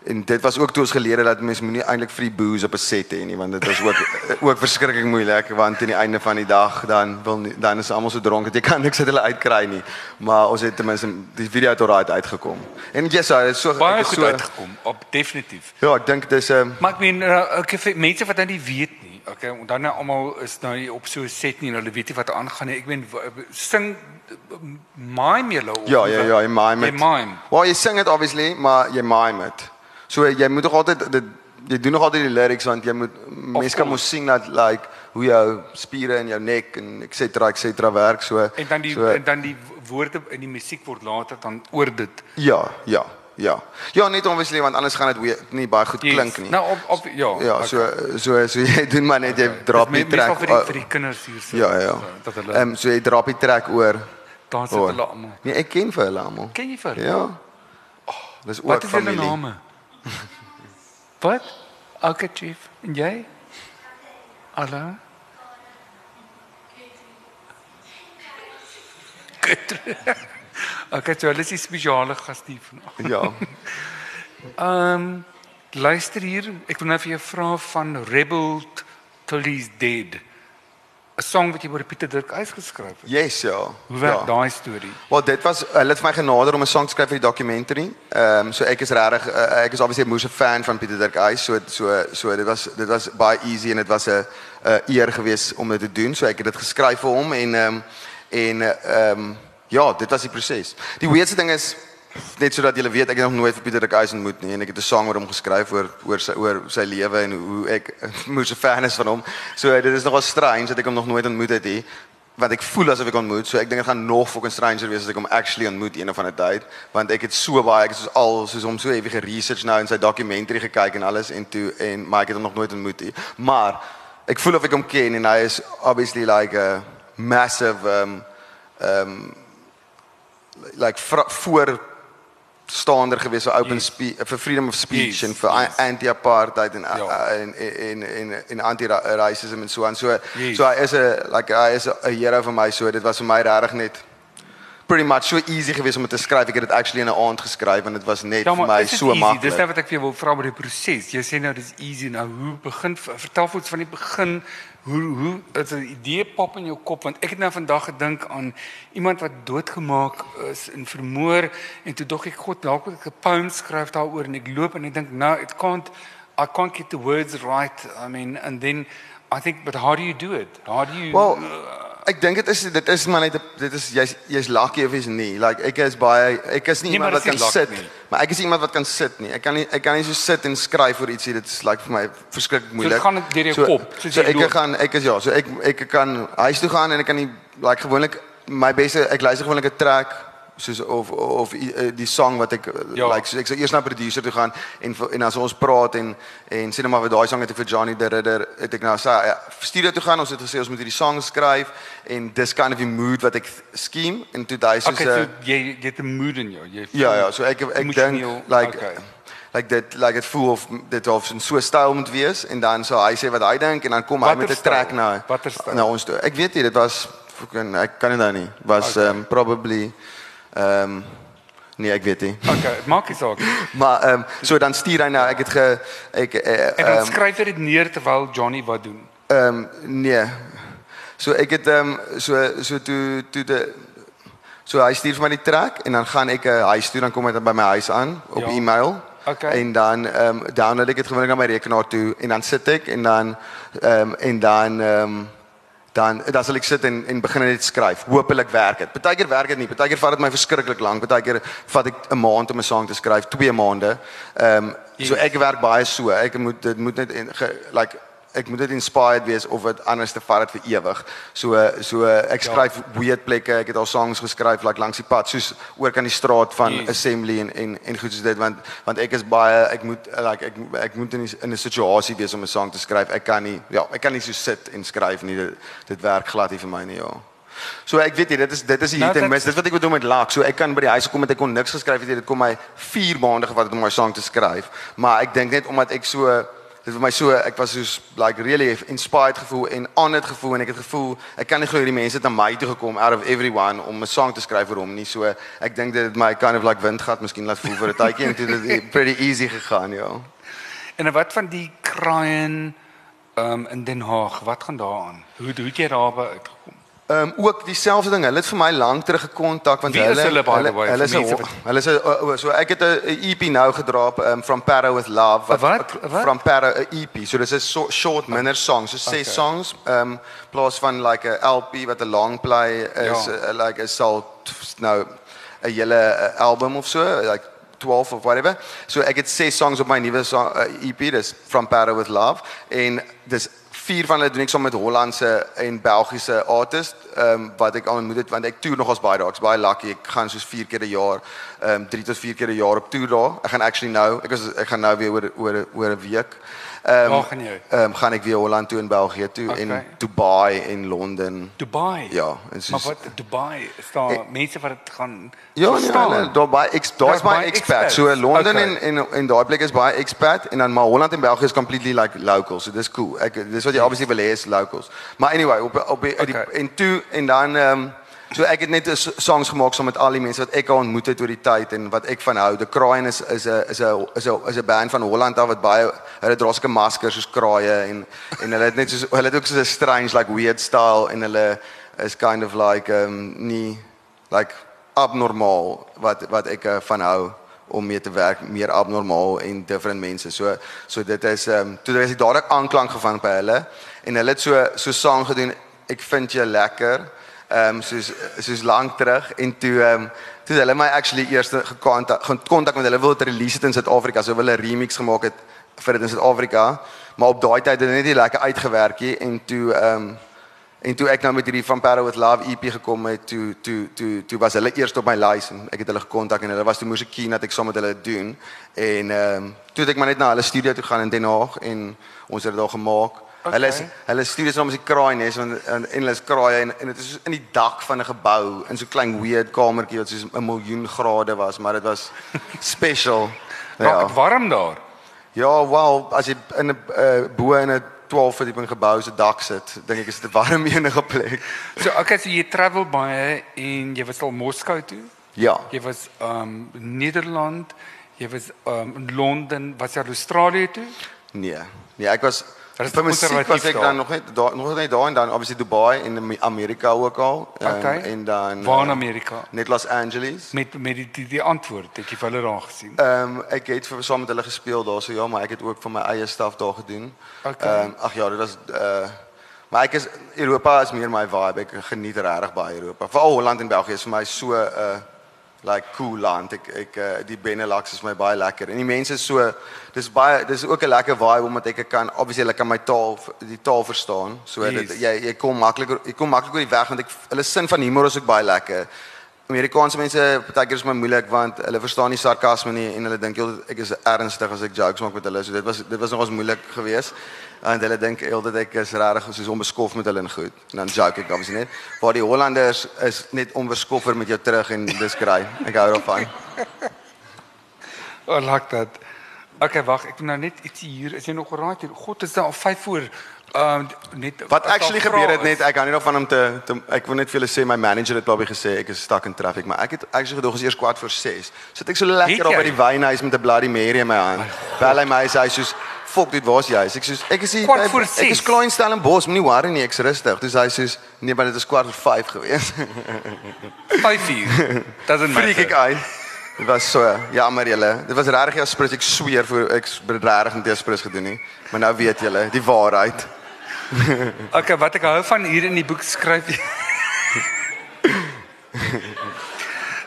en dit was ook toe ons geleer het dat mens moenie eintlik vir die booze op 'n set hê nie want dit was ook ook verskriklik moeilik want aan die einde van die dag dan wil nie, dan is almal so dronk dat jy kan niks uit hulle uitkry nie maar ons het ten minste die video het alright uitgekom en yes dit is so Baie is goed so, uitgekom, op definitief. ja ek dink dis 'n um, Maar ek meen okay, vir mense wat nou nie weet nie. Okay, en dan nou almal is nou op so 'n set nie en hulle weet nie wat aangaan nie. Ek meen sing mime julle of ja ja ja jy mime Jy het. mime. Well jy sing dit obviously maar jy mime dit so jy moet nog altyd dit jy doen nog altyd die lyrics want jy moet mense kan mos sien dat like hoe jou spiere in jou nek en et cetera et cetera werk so En dan die so, en dan die woorde in die musiek word later dan oor dit. Ja, ja, ja. Ja, net obviously want anders gaan dit nie baie goed Yes. klink nie. Nou op op ja. ja, okay. so so so jy doen maar net jy drop die track. vir die vir die kinders hier so. Ja, ja. Dat hulle Ehm um, so jy drop die track oor. daar sit hulle almal. Nee, ek ken vir hulle almal. Ken jy vir? Ja. Dis ook Wat is familie. name? Wat? Okay, chief. En jy? Hallo. Goed. Okay, so hulle is die spesiale gas hier vanaand. Ja. Ehm um, luister hier, ek wil nou vir jou vra van Rebel Till He's Dead. 'n Song wat jy oor Pieter Dirk Eis geskryf het. Yes, ja. Hoe werk ja. daai storie? Wel dit was hulle het vir my genader om 'n song te skryf vir die documentary. Ehm um, so ek is regtig uh, ek is obviously 'n moeë fan van Pieter Dirk Eis. So so so dit was dit was baie easy en dit was 'n 'n eer geweest om dit te doen. So ek het dit geskryf vir hom en ehm um, en ehm um, ja, dit was die proses. Die weirdste ding is net sodat julle weet ek het nog nooit vir Pieter Eis ontmoet nie en ek het 'n song oor hom geskryf oor oor sy oor sy lewe en hoe ek moes 'n fan is van hom. So dit is nogal strange dat ek hom nog nooit ontmoet het nie wat ek voel asof ek ontmoet. So ek dink dit gaan nog fucking stranger wees as ek hom actually ontmoet een of ander tyd, want ek het so baie ek het soos al soos hom so ewig geresearch nou in sy documentary gekyk en alles en toe en maar ek het hom nog nooit ontmoet nie. Maar ek voel of ek hom ken en hy is obviously like a massive um um like voor staander gewees vir open Yes. speech vir freedom of speech Yes, en vir yes. anti-apartheid en, Ja. en en en en anti-racism en so aan. So Yes. so hy is 'n like hy is 'n hero vir my so dit was vir my regtig net pretty much so easy geweest om dit te skryf. Ek het dit actually in 'n aand geskryf en dit was net Ja, vir my so easy? Dis maklik. nou wat ek vir jou wil vra oor die proses. Jy sê nou dis easy nou. Hoe begin vertel ons van die begin hoe hoe is 'n idee pop in jou kop want ek het nou vandag gedink aan iemand wat doodgemaak is en vermoor en toe dog ek god dalk moet ek 'n poem skryf daaroor en ek loop en ek dink nou it can't I can't get the words right. I mean and then I think but how do you do it? How do you Well, ek dink dit is dit is maar net dit is jy's jy's lucky of jy's nie. Like ek is baie ek is nie Nee, iemand wat kan sit nie. maar ek is iemand wat kan sit nie. Ek kan nie ek kan nie so sit en skryf oor ietsie dit is like vir my verskriklik moeilik. gaan dit deur jou so, kop, So jy ek loop. gaan ek is ja, so ek ek kan huis toe gaan en ek kan nie like gewoonlik my beste ek luister gewoonlik 'n track soos of of uh, die song wat ek Ja. ja. like so ek sou eers na 'n producer toe gaan en en as ons praat en en sê net maar vir daai song het ek vir Johnny the Ridder het ek nou sê ja, studio toe gaan ons het gesê ons moet hierdie song skryf en dis kind of die mood wat ek scheme en toe daai soos Okay, uh, so jy jy het 'n mood in jou. Jy ja ja so ek ek dink like okay. like dit like dit voel of dit of so 'n styl moet wees en dan sal hy sê wat hy dink en dan kom hy met 'n track na na ons toe ek weet nie dit was ek kan dit nou nie was okay. um, probably Ehm um, nee, ek weet nie. Okay, maak nie saak. Maar ehm um, so dan stuur hy nou ek het ge ek uh, en dan um, skryf hy dit neer terwyl Johnny wat doen. Ehm um, nee. So ek het ehm um, so so toe toe de so hy stuur vir my die track en dan gaan ek 'n uh, huis toe dan kom dit by my huis aan op ja. e-mail. Okay. En dan ehm um, download ek dit gewoonlik na my rekenaar toe en dan sit ek en dan ehm um, en dan ehm um, dan dan sal ek sit en en begin net skryf. Hoopelik werk dit. Partykeer werk dit nie. Partykeer vat dit my verskriklik lank. Partykeer vat ek 'n maand om 'n sang te skryf, 2 maande. Ehm um, so ek werk baie so. Ek moet dit moet net en ge, like ek moet dit inspired wees of dit anders te vat vir ewig. So so ek ja. skryf ja. weird plekke. Ek het al songs geskryf like langs die pad soos oor kan die straat van yes. Assembly en en en goed soos dit want want ek is baie ek moet like ek ek moet in in 'n situasie wees om 'n song te skryf. Ek kan nie ja, ek kan nie so sit en skryf nie. Dit, dit werk glad nie vir my nie, ja. So ek weet jy dit is dit is hier ten minste dit wat ek bedoel met lag. So ek kan by die huis kom en ek kon niks geskryf het. Dit kom my 4 maande gevat om my song te skryf. Maar ek dink net omdat ek so dit vir my so ek was soos like really inspired gevoel en honored gevoel en ek het gevoel ek kan nie glo hierdie mense het na my toe gekom out of everyone om 'n song te skryf vir hom nie. So ek dink dit het my kind of like wind gehad miskien laat voel vir 'n tydjie en dit het pretty easy gegaan ja. En wat van die kraaien um, in Den Haag? Wat gaan daaraan hoe hoe het jy daarby uitgekom Ehm um, ook dieselfde ding. Hulle het vir my lank terug gekontak want hulle hulle hulle hulle is hulle is so ek het 'n EP nou gedraap um, from Para with Love wat, wat? wat? from Para 'n EP. So dis 'n so, short minder songs, so ses okay. songs ehm um, plaas van like 'n LP wat 'n long play is ja. uh, like 'n sal nou 'n hele uh, album of so like 12 of whatever. So ek het ses songs op my nuwe song, uh, EP, dis from Para with Love en dis vier van hulle doen ek saam met Hollandse en Belgiese artists ehm um, wat ek aanmoed het want ek toer nogals baie daar. Ek's baie lucky. Ek gaan soos 4 keer 'n jaar, ehm um, 3 tot 4 keer 'n jaar op toer daar. Ek gaan actually nou, ek is ek gaan nou weer oor oor oor 'n week. Ehm um, gaan jy? Ehm um, gaan ek weer Holland toe en België toe okay. en Dubai en Londen. Dubai. Ja, en so Maar wat Dubai is daar e mense wat dit gaan Ja, nee, nee, Dubai, ek daar's baie expat. So Londen okay. en en en daai plek is baie expat en dan maar Holland en België is completely like local. So dis cool. Ek dis wat jy obviously wil hê is locals. Maar anyway, op op, op okay. die, en toe en dan ehm um, So ek het net 'n songs gemaak saam met al die mense wat ek ontmoet het oor die tyd en wat ek van hou. The Crane is is 'n is 'n is 'n is 'n band van Holland af wat baie hulle dra sulke maskers soos kraaie en en hulle het net so hulle het ook so 'n strange like weird style en hulle is kind of like um nie like abnormaal wat wat ek uh, van hou om mee te werk meer abnormaal en different mense. So so dit is ehm um, toe daar is dadelik aanklank gevang by hulle en hulle het so so saam gedoen. Ek vind jou lekker ehm um, soos soos lank terug. En toe ehm um, toe hulle my actually eers gekontak gekontak met hulle wil dit release dit in Suid-Afrika. So hulle 'n remix gemaak het vir dit in Suid-Afrika. Maar op daai tyd het dit net nie lekker uitgewerk nie. En toe ehm um, en toe ek nou met hierdie Vampire with Love EP gekom het toe toe toe toe was hulle eers op my lys. En ek het hulle gekontak en hulle was toe moes ek keen dat ek saam met hulle doen. En ehm um, toe het ek maar net na hulle studio toe gaan in Den Haag en ons het dit daar gemaak Okay. Hulle is hulle stuur dit soms die kraai nes want en, en hulle is kraaie en, en dit is in die dak van 'n gebou in so klein weird kamertjie wat soos 'n miljoen grade was, maar dit was special. ja. Raak dit warm daar? Ja, wel, as jy in 'n uh, bo in 'n 12 verdieping gebou se dak sit, dink ek is dit 'n warm enige plek. So, okay, so jy travel baie en jy was al Moskou toe? Ja. Jy was um Nederland, jy was um in Londen, was jy Australië toe? Nee. Nee, ek was Vir my musiek was ek dan nog net daar nog net daar en dan obviously Dubai en Amerika ook al um, okay. en dan Waar in eh, Amerika? Net Los Angeles. Met met die die, die antwoord het jy vir hulle daar gesien. Ehm um, ek het vir saam met hulle gespeel daar so ja, maar ek het ook vir my eie staf daar gedoen. Ehm okay. um, ag ja, dit was uh maar ek is Europa is meer my vibe. Ek geniet regtig baie Europa. Veral Holland en België is vir my so 'n uh, like cool land. Ek ek uh, die Benelux is my baie lekker. En die mense is so dis baie dis ook 'n lekker vibe omdat ek kan obviously hulle kan my taal die taal verstaan. So yes. dit jy jy kom makliker jy kom maklik oor die weg want ek hulle sin van humor is ook baie lekker. Amerikaanse mense partykeer is my moeilik want hulle verstaan nie sarkasme nie en hulle dink ek is ernstig as ek jokes maak met hulle. So dit was dit was nogals moeilik geweest. En hulle dink heeltyd ek is regtig soos onbeskof met hulle en goed. En dan joke ek obviously net. Waar die Hollanders is net onbeskoffer met jou terug en dis kry. Ek hou daarvan. I like that. Okay, wag, ek moet nou net iets hier. Is jy nog geraai hier? God, is daar al 5 voor. Ehm net Wat actually gebeur het is. net, ek kan nie nog van hom te, te ek wil net vir julle sê my manager het probably gesê ek is stuck in traffic, maar ek het actually gedog is eers kwart voor 6. Sit ek so Het lekker op by die wynhuis met 'n Bloody Mary in my hand. Bel hy my sê hy soos Fok dit was jy. Ek soos ek is hier Kwart ek, is klein Stellenbosch, moenie worry nie, ek's rustig. Dis hy soos nee, maar dit is kwart voor 5 gewees. 5 uur. Doesn't Freak ek matter. uit. Dit was so jammer julle. Dit was regtig jou sprits. Ek sweer vir ek het regtig nie jou sprits gedoen nie. Maar nou weet julle die waarheid. Okay, wat ek hou van hier in die boek skryf jy.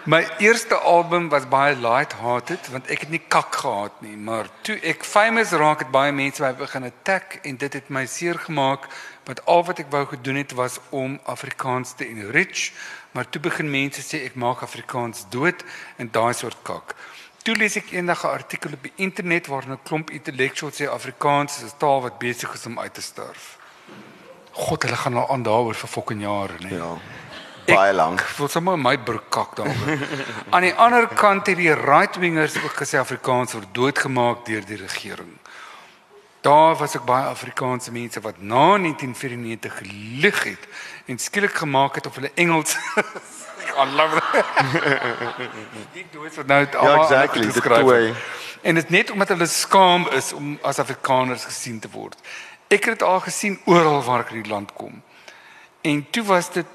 My eerste album was baie light-hearted want ek het nie kak gehad nie, maar toe ek famous raak het baie mense my begin attack en dit het my seer gemaak want al wat ek wou gedoen het was om Afrikaans te enrich, maar toe begin mense sê ek maak Afrikaans dood en daai soort kak. Toe lees ek eendag 'n artikel op die internet waarin 'n klomp intellectuals sê Afrikaans is 'n taal wat besig is om uit te sterf. God, hulle gaan nou aan daaroor vir fucking jare, nee. Ja. Baie lank. Ek voel sommer my broek kak daaroor. Aan die ander kant het die right-wingers ook gesê Afrikaans word doodgemaak deur die regering. Daar was ook baie Afrikaanse mense wat na 1994 gelieg het en skielik gemaak het of hulle Engels Ek aanlou. Die dood wat nou Ja, exactly, geskryf twee. En dit net omdat hulle skaam is om as Afrikaners gesien te word. Ek het dit al gesien oral waar ek in die land kom. En toe was dit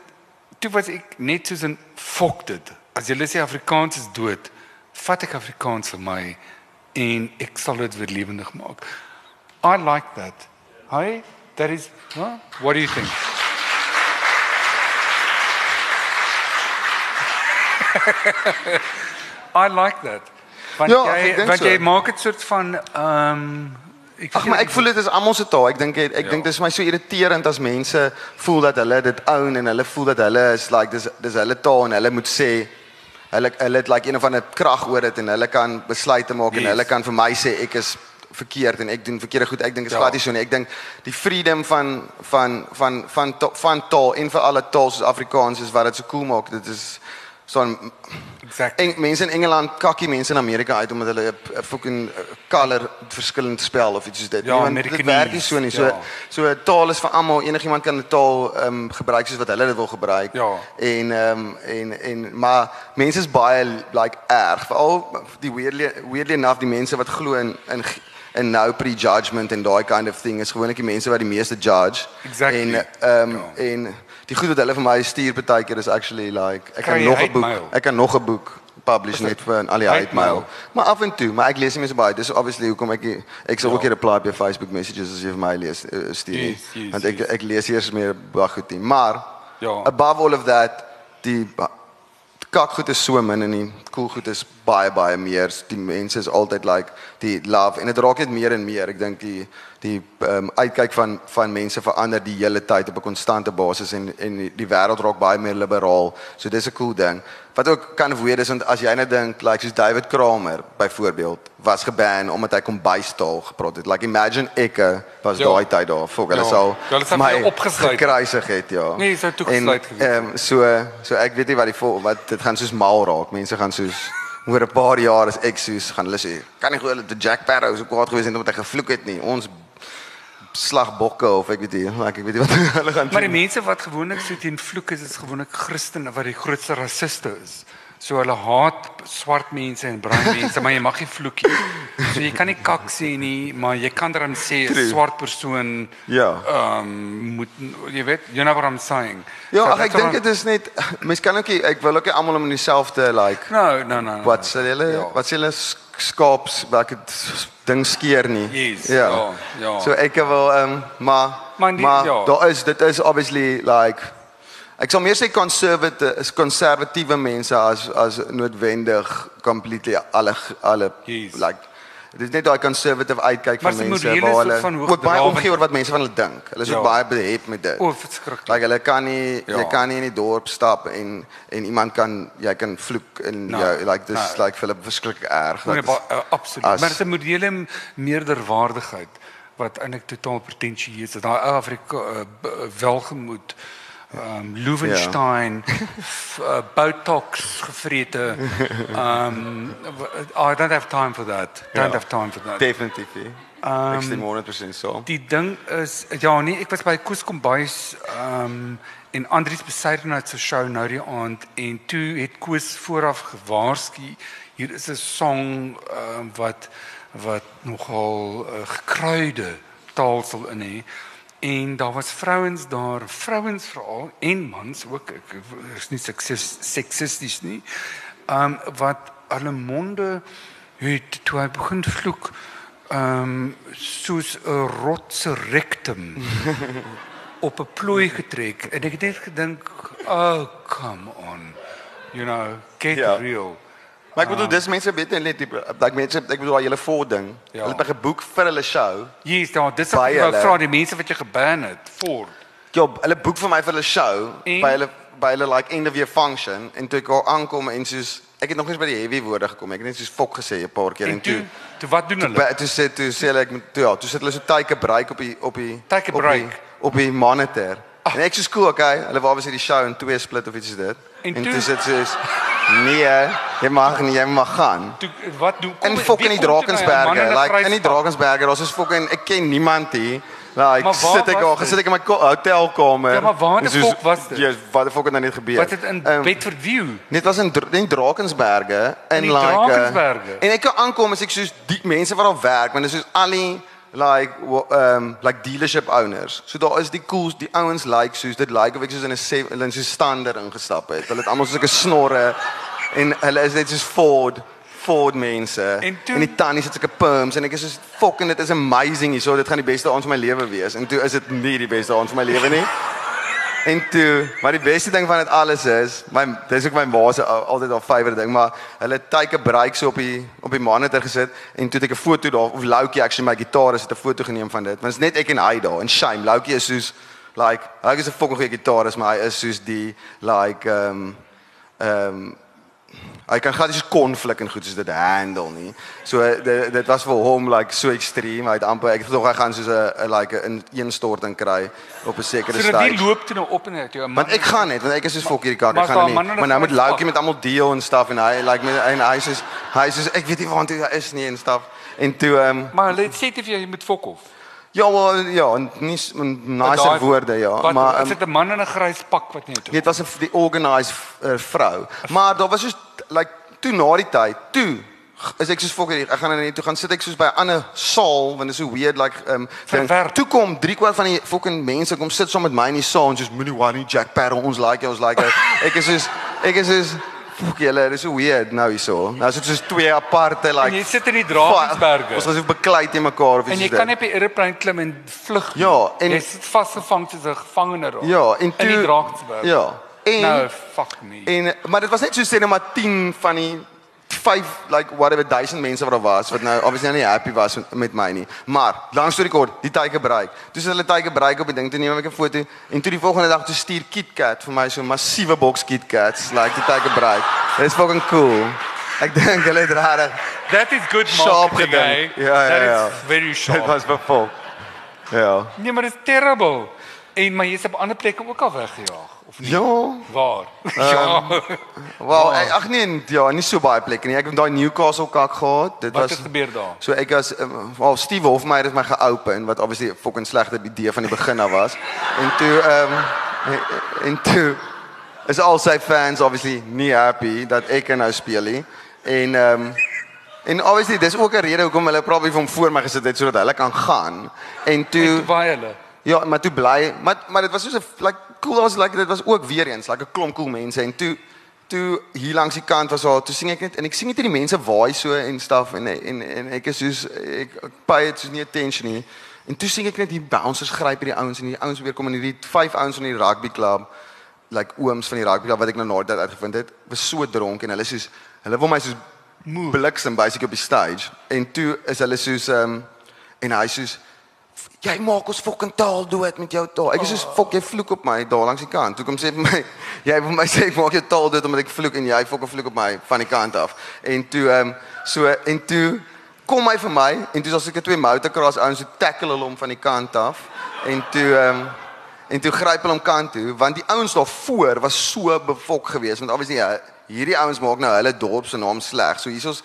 toe was ek net soos 'n fok dit. As jy sê Afrikaans is dood, vat ek Afrikaans vir my en ek sal dit weer lewendig maak. I like that. Hi, that is huh? What do you think? I like that. Want Ja, jy want so. jy maak dit soort van ehm ek Ag maar ek voel dit is almal se taal. Ek dink ek, ek Ja. dink dit is my so irriterend as mense voel dat hulle dit own en hulle voel dat hulle is like dis dis hulle taal en hulle moet sê hulle hulle het like een of ander krag oor dit en hulle kan besluite maak en Yes. hulle kan vir my sê ek is verkeerd en ek doen verkeerde goed. Ek dink dit is Ja. glad nie so nie. Ek dink die freedom van van van van van taal en vir alle tale soos Afrikaans is wat dit so cool maak. Dit is so 'n exactly. En mense in Engeland kakkie mense in Amerika uit omdat hulle 'n- fucking uh, color verskillend spel of iets soos dit. Ja, Want dit werk nie so nie. So ja. so taal is vir almal. Enigiemand kan 'n taal ehm um, gebruik soos wat hulle dit wil gebruik. Ja. En ehm um, en en maar mense is baie like erg. Veral die weirdly weirdly enough die mense wat glo in in en nou prejudgment en daai kind of thing is gewoonlik die mense wat die meeste judge. Exactly. En ehm um, Ja. en die goed wat hulle vir my stuur partykeer is actually like ek kan nog 'n boek mail? ek kan nog 'n boek publish net vir al die Hate mail. Maar af en toe, maar ek lees nie meer so baie. Dis obviously hoekom ek nie- ek sal Ja. ook hier reply op jou Facebook messages as jy vir my lees uh, stuur nie. Yes, yes, Want ek yes. ek lees eers meer baie goed nie. Maar Ja. above all of that, die ba- kakgoed is so min en die koelgoed is baie baie meer. Die mense is altyd like die love en dit raak net meer en meer. Ek dink die die um, uitkyk van van mense verander die hele tyd op 'n konstante basis en en die, die wêreld raak baie meer liberaal. So dis 'n cool ding. Wat ook kan wees is want as jy net dink like soos David Kramer byvoorbeeld was geban omdat hy kom bystaal gepraat het. Like imagine ek eh, was Ja. daai tyd daar. Fok, hulle Ja. sal sou my opgesluit. gekruisig het, ja. Nee, jy sou toegesluit gewees. Ehm so so ek weet nie wat die vol, wat dit gaan soos mal raak. Mense gaan soos oor 'n paar jaar as ek soos gaan hulle sê, kan nie glo hulle te Jack Sparrow so kwaad gewees het omdat hy gevloek het nie. Ons slagbokke of ek weet nie, like, ek weet nie wat hulle gaan Maar die doen. mense wat gewoonlik so teen vloek is, is gewoonlik Christene wat die grootste rassiste is. So hulle haat swart mense en bruin mense, maar jy mag nie vloek nie. So jy kan nie kak sê nie, maar jy kan dan sê 'n swart persoon Ja. ehm um, moet jy weet, you know what I'm saying. Ja, So ag, ek dink dit is net mense kan ook nie, ek wil ook nie almal om dieselfde like No, no, no. no. wat sê hulle Ja. wat sê hulle sk- skaaps wat ek het ding skeer nie. Yes, ja, ja. So ek wil ehm um, maar Maar die- maar ja. daar is dit is obviously like ek sal meer sê conservative is konservatiewe mense as as noodwendig completely alle alle Yes. like dit is net daai conservative uitkyk van se mense waar hulle ook baie omgee oor wat mense van hulle dink. Hulle is ook Ja. baie behept met dit. O, verskriklik. Like hulle kan nie Ja. jy kan nie in die dorp stap en en iemand kan jy kan vloek in No, jou like dis no. like vir hulle verskriklik erg. Nee, ba- uh, absoluut. as- Maar dit is 'n morele meerderwaardigheid wat eintlik totaal pretensieus is. Daai Afrika uh, welgemoed um Loewenstein, uh, Botox gevrete. Um I don't have time for that. Don't Ja. have time for that. Definitief. Um, ek stem Um 100% saam. die ding is ja nee, ek was by Koos Kombuis um en Andries Besaidenhout se show nou die aand en toe het Koos vooraf gewaarsku hier is 'n song um wat wat nogal uh, gekruide taal sal in hê en daar was vrouens daar vrouens veral en mans ook. Ek is nie seksis, seksisties nie. Um wat hulle monde het toe hy begin vloek um soos 'n rotse rectum op 'n plooi getrek. En ek het net gedink oh come on. You know get Ja. real Maar ek bedoel dis mense weet net die like mense ek bedoel daai hele voor ding. Ja. Hulle het my geboek vir hulle show. Yes, daar dis ook hulle. vra die mense wat jy geban het voor. Ja, hulle boek vir my vir hulle show En? by hulle by hulle like end of year function en toe ek daar aankom en soos ek het nog nie by die heavy woorde gekom. Ek het net soos fok gesê 'n paar keer En en toe toe toe wat doen hulle? By, toe sê toe sê hulle ek moet toe ja, toe sit hulle so tydjie break op die op die Take a op break. die, op die monitor. En ek sê cool, okay. Hulle wou was hierdie show in twee split of iets is dit. En En toe- toe sit soos nee, jy mag nie, jy mag gaan. Toe wat doen kom In fucking die man Drakensberge, in like in die? Drakensberge, daar's is fucking ek ken niemand hier. Like Maar waar sit ek dit? gesit ek in my hotelkamer. Ja, maar waar die fok was dit? Ja, wat die fok het nou net gebeur? Wat het in Ehm, Bedford View? Net was in in Drakensberge in die like uh, Drakensberge? En ek kan aankom as ek soos die mense wat daar werk, want dit is soos al die like um like dealership owners. So daar is die cools, die ouens like soos dit like of ek soos in 'n hulle in so stander ingestap het. Hulle het almal soos 'n snorre en hulle is net soos Ford Ford mense En toe- en die tannies het sulke perms en ek is soos fucking dit is amazing hierso dit gaan die beste aand van my lewe wees en toe is dit nie die beste aand van my lewe nie En toe, maar die beste ding van dit alles is, my dis ook my ma se al- altyd haar favourite ding, maar hulle het take break so op die op die monitor gesit en toe het ek 'n foto daar of Loukie actually my gitaar is het 'n foto geneem van dit. Want dit is net ek en hy daar en shame. Loukie is soos like hy is 'n fucking goeie gitarist, maar hy is soos die like ehm um, ehm um, hy kan glad nie so konflik en goed soos dit handle nie. So dit dit was vir hom like so ekstreem. Hy het amper ek het gedog hy gaan soos 'n like 'n ineenstorting kry op 'n sekere So dat die stage. loop toe nou op en uit jou. Want ek gaan net, want ek is soos fok hierdie kak, ek gaan nie. Maar nou pak? Loukie met almal deel en stuff en hy like met en hy sê hy sê ek weet nie waar hy is nie en stuff. En toe ehm um, Maar hulle het sê te vir jou jy moet fok of. Ja, wel, ja, en nie s- n- nice Daai- woorde ja, Wat, maar is ehm, dit 'n man in 'n grys pak wat nie toe. Dit was 'n die organized uh, vrou. Maar daar was soos like toe na die tyd, toe is ek soos fokker ek gaan nou net toe gaan sit ek soos by 'n ander saal want dit is so weird like um ding. Verwerp. toe kom 3 kwart van die fucking mense kom sit saam met my in die saal en soos moenie worry Jack Parrow ons like jou, ons like ek is soos ek is soos fuck julle dis so weird nou hierso nou is dit soos twee aparte like En jy sit in die Drakensberge. ons is so beklei te mekaar of iets En jy kan nie op die aeroplane klim en vlug. Ja, en- jy sit vasgevang soos 'n gevangene daar. ja en toe in die Drakensberg. ja en Nou fuck me. En maar dit was net so sê net maar 10 van die 5 like whatever 1000 mense wat daar was wat nou obviously nou nie happy was met, met my nie. Maar lank storie kort, die tyd gebruik. Toe hulle tyd gebruik op die ding toe neem ek 'n foto en toe die volgende dag toe stuur KitKat vir my so 'n massiewe boks KitKats like die tyd gebruik. Dis fucking cool. Ek dink hulle het regtig That is good marketing. eh? Ja, ja, ja. That is very dit sharp. was bevol. Ja. Nee, maar dit is terrible. En maar jy's op ander plekke ook al weggejaag of nie? Ja. Waar? ja. Wel, ek- ag nee, ja, nie so baie plekke nie. Ek het daai Newcastle kak gehad. Dit Wat was het gebeur daar? So ek was um, wel Steve Hofmeyer het my geopen wat obviously 'n fucking slegte idee van die begin af was. En toe ehm um, en toe is al sy fans obviously nie happy dat ek er nou speel nie. En ehm um, en obviously dis ook 'n rede hoekom hulle probeer vir hom voor my gesit het sodat hulle kan gaan. En toe Toe baie hulle. Ja, maar toe bly, maar maar dit was soos 'n like cool was like dit was ook weer eens like 'n klomp cool mense. En toe toe hier langs die kant was daar toe sien ek net en ek sien net hierdie mense waai so en staf en en en ek is soos ek, ek pay dit soos nie attention nie. En toe sien ek net hier bouncers gryp hierdie ouens en die ouens weer kom in hierdie vyf ouens van die rugby klub like ooms van die rugby klub wat ek nou na dit uitgevind het, was so dronk en hulle soos hulle wil my soos bliksem basically op die stage. En toe is hulle soos ehm um, en hy soos jy maak ons fucking taal dood met jou taal. Ek is soos fok jy vloek op my daar langs die kant. Toe kom sê vir my jy wil my sê ek maak jou taal dood omdat ek vloek en jy fucking vloek op my van die kant af. En toe ehm um, so en toe kom hy vir my en toe as ek twee motocross ouens so tackle hulle hom van die kant af en toe ehm um, En toe gryp hulle hom kant toe want die ouens daar voor was so befok geweest want obviously ja, hierdie ouens maak nou hulle dorp se naam sleg. So hiersoos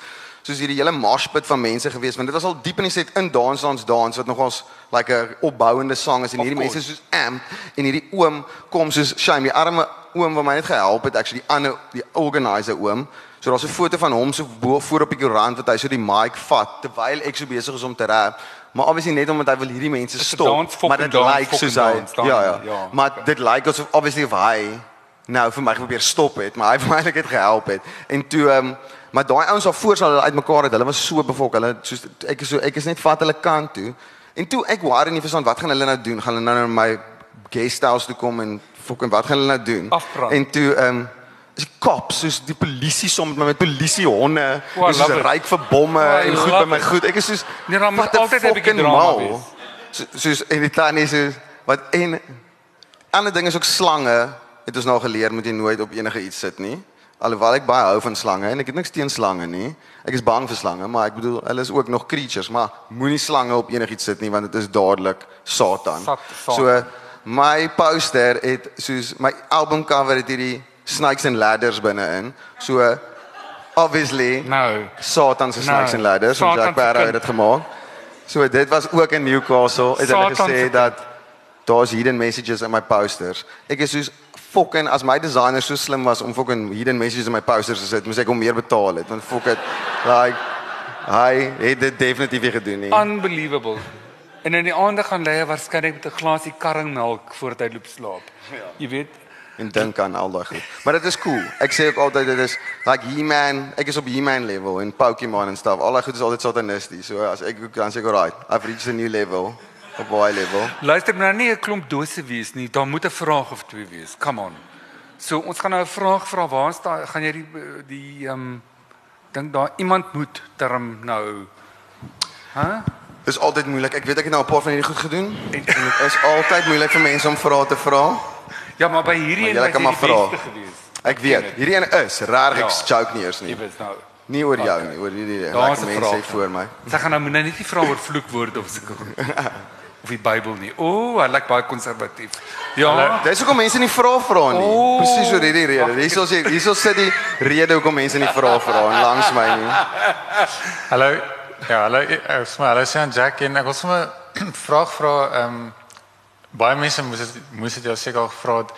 soos hierdie hele marspit van mense gewees want dit was al diep in die set in dans dans dans wat nogals like 'n opbouende sang is. En hierdie mense soos am en hierdie oom kom soos shame die arme oom wat my net gehelp het actually die ander die organizer oom. So daar's 'n foto van hom so bo voor op die koerant wat hy so die mic vat terwyl ek so besig is om te rap. Maar obviously net omdat hy wil hierdie mense stop maar dit lyk soos hy ja, ja. ja. Maar dit lyk asof obviously of hy nou vir my probeer stop het maar hy het my eintlik het gehelp het. En toe um, Maar daai ouens al voor sal hulle uitmekaar het. Hulle was so bevok. Hulle soos ek is so ek is net vat hulle kant toe. En toe ek waar nie verstaan wat gaan hulle nou doen? Gaan hulle nou na my guest house toe kom en fucking wat gaan hulle nou doen? Afbrand. En toe ehm um, is die cops soos die polisie som met my met polisie honde. Oh, is ryk vir bomme oh, en goed by my goed. Ek is soos nee, dan moet altyd 'n bietjie drama wees. Soos soos en die tannie sê wat en ander dinge is ook slange. Het ons nou geleer moet jy nooit op enige iets sit nie. Alhoewel ek baie hou van slange en ek het niks teen slange nie. Ek is bang vir slange, maar ek bedoel hulle is ook nog creatures, maar moenie slange op enigiets sit nie want dit is dadelik Satan. So my poster het soos my album cover het hierdie snakes and ladders binne-in. So obviously no Satan se snakes no. and ladders, so Jack Barrow het dit gemaak. So dit was ook in Newcastle. Het hulle gesê dat daar's hidden messages in my posters. Ek is soos fucking as my designer so slim was om fucking hidden messages in my posters te sit, moes ek hom meer betaal het want fuck it like hy het dit definitief gedoen nie. Unbelievable. En in die aande gaan lê waarskynlik met 'n glasie karringmelk voordat hy loop slaap. Ja. Jy weet en dink aan al daai goed. Maar dit is cool. Ek sê ook altyd dit is like He-Man, ek is op He-Man level en Pokémon en stuff. Al daai goed is altyd satanisties. So as ek kan sê alright, I've reached a new level op baie level. Luister maar nie 'n klomp dose wees nie. Daar moet 'n vraag of twee wees. Come on. So ons gaan nou 'n vraag vra. Waar staan gaan jy die die ehm um, dink daar iemand moet term nou. Hæ? Huh? Dis altyd moeilik. Ek weet ek het nou 'n paar van hierdie goed gedoen. En dit is altyd moeilik vir mense om vrae te vra. Ja, maar by hierdie een was jy die beste geweest. Ek weet. Hierdie een is regtig ja. joke nie eers nie. Jy weet nou. Nie oor jou okay. nie, oor hierdie lekker mense sê voor my. Sy gaan nou nou net nie vra oor vloekwoorde of goed. of die Bybel nie. O, oh, hy lyk baie konservatief. Ja, dis hoekom mense nie vra vra nie. Oh, Presies oor hierdie rede. Hier sou sê, hier sou sê die rede hoekom mense nie vra vra en langs my nie. Hallo. Ja, hallo. Ek sê hallo Sean Jack en ek wil sommer vraag vra ehm um, baie mense moes het, moes dit jou seker gevra het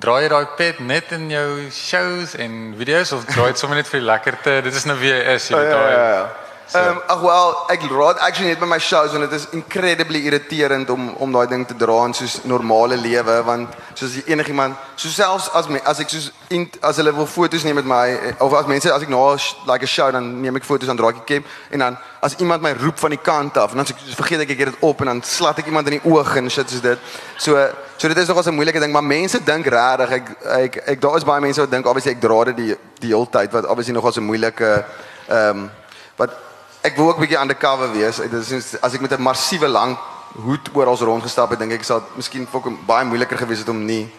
Draai jy daai pet net in jou shows en video's of draai dit sommer net vir lekkerte? Dit is nou jy is, jy weet daai. Ja, ja, ja. Ehm um, ag wel, ek raad actually net by my shows want dit is incredibly irriterend om om daai ding te dra in soos normale lewe want soos enigiemand, so selfs as my, as ek soos in, as hulle wil foto's neem met my eh, of as mense as ek nou like 'n show dan neem ek foto's aan draai ek cap en dan as iemand my roep van die kant af en dan ek vergeet ek ek het dit op en dan slat ek iemand in die oog en shit soos dit. So so dit is nogals 'n moeilike ding, maar mense dink regtig ek ek ek daar is baie mense wat dink obviously ek dra dit die die hele tyd wat obviously nogals 'n moeilike ehm um, wat ek wil ook 'n bietjie undercover wees. Dit is as ek met 'n massiewe lang hoed oral rondgestap het, dink ek sal miskien ook baie moeiliker gewees het om nie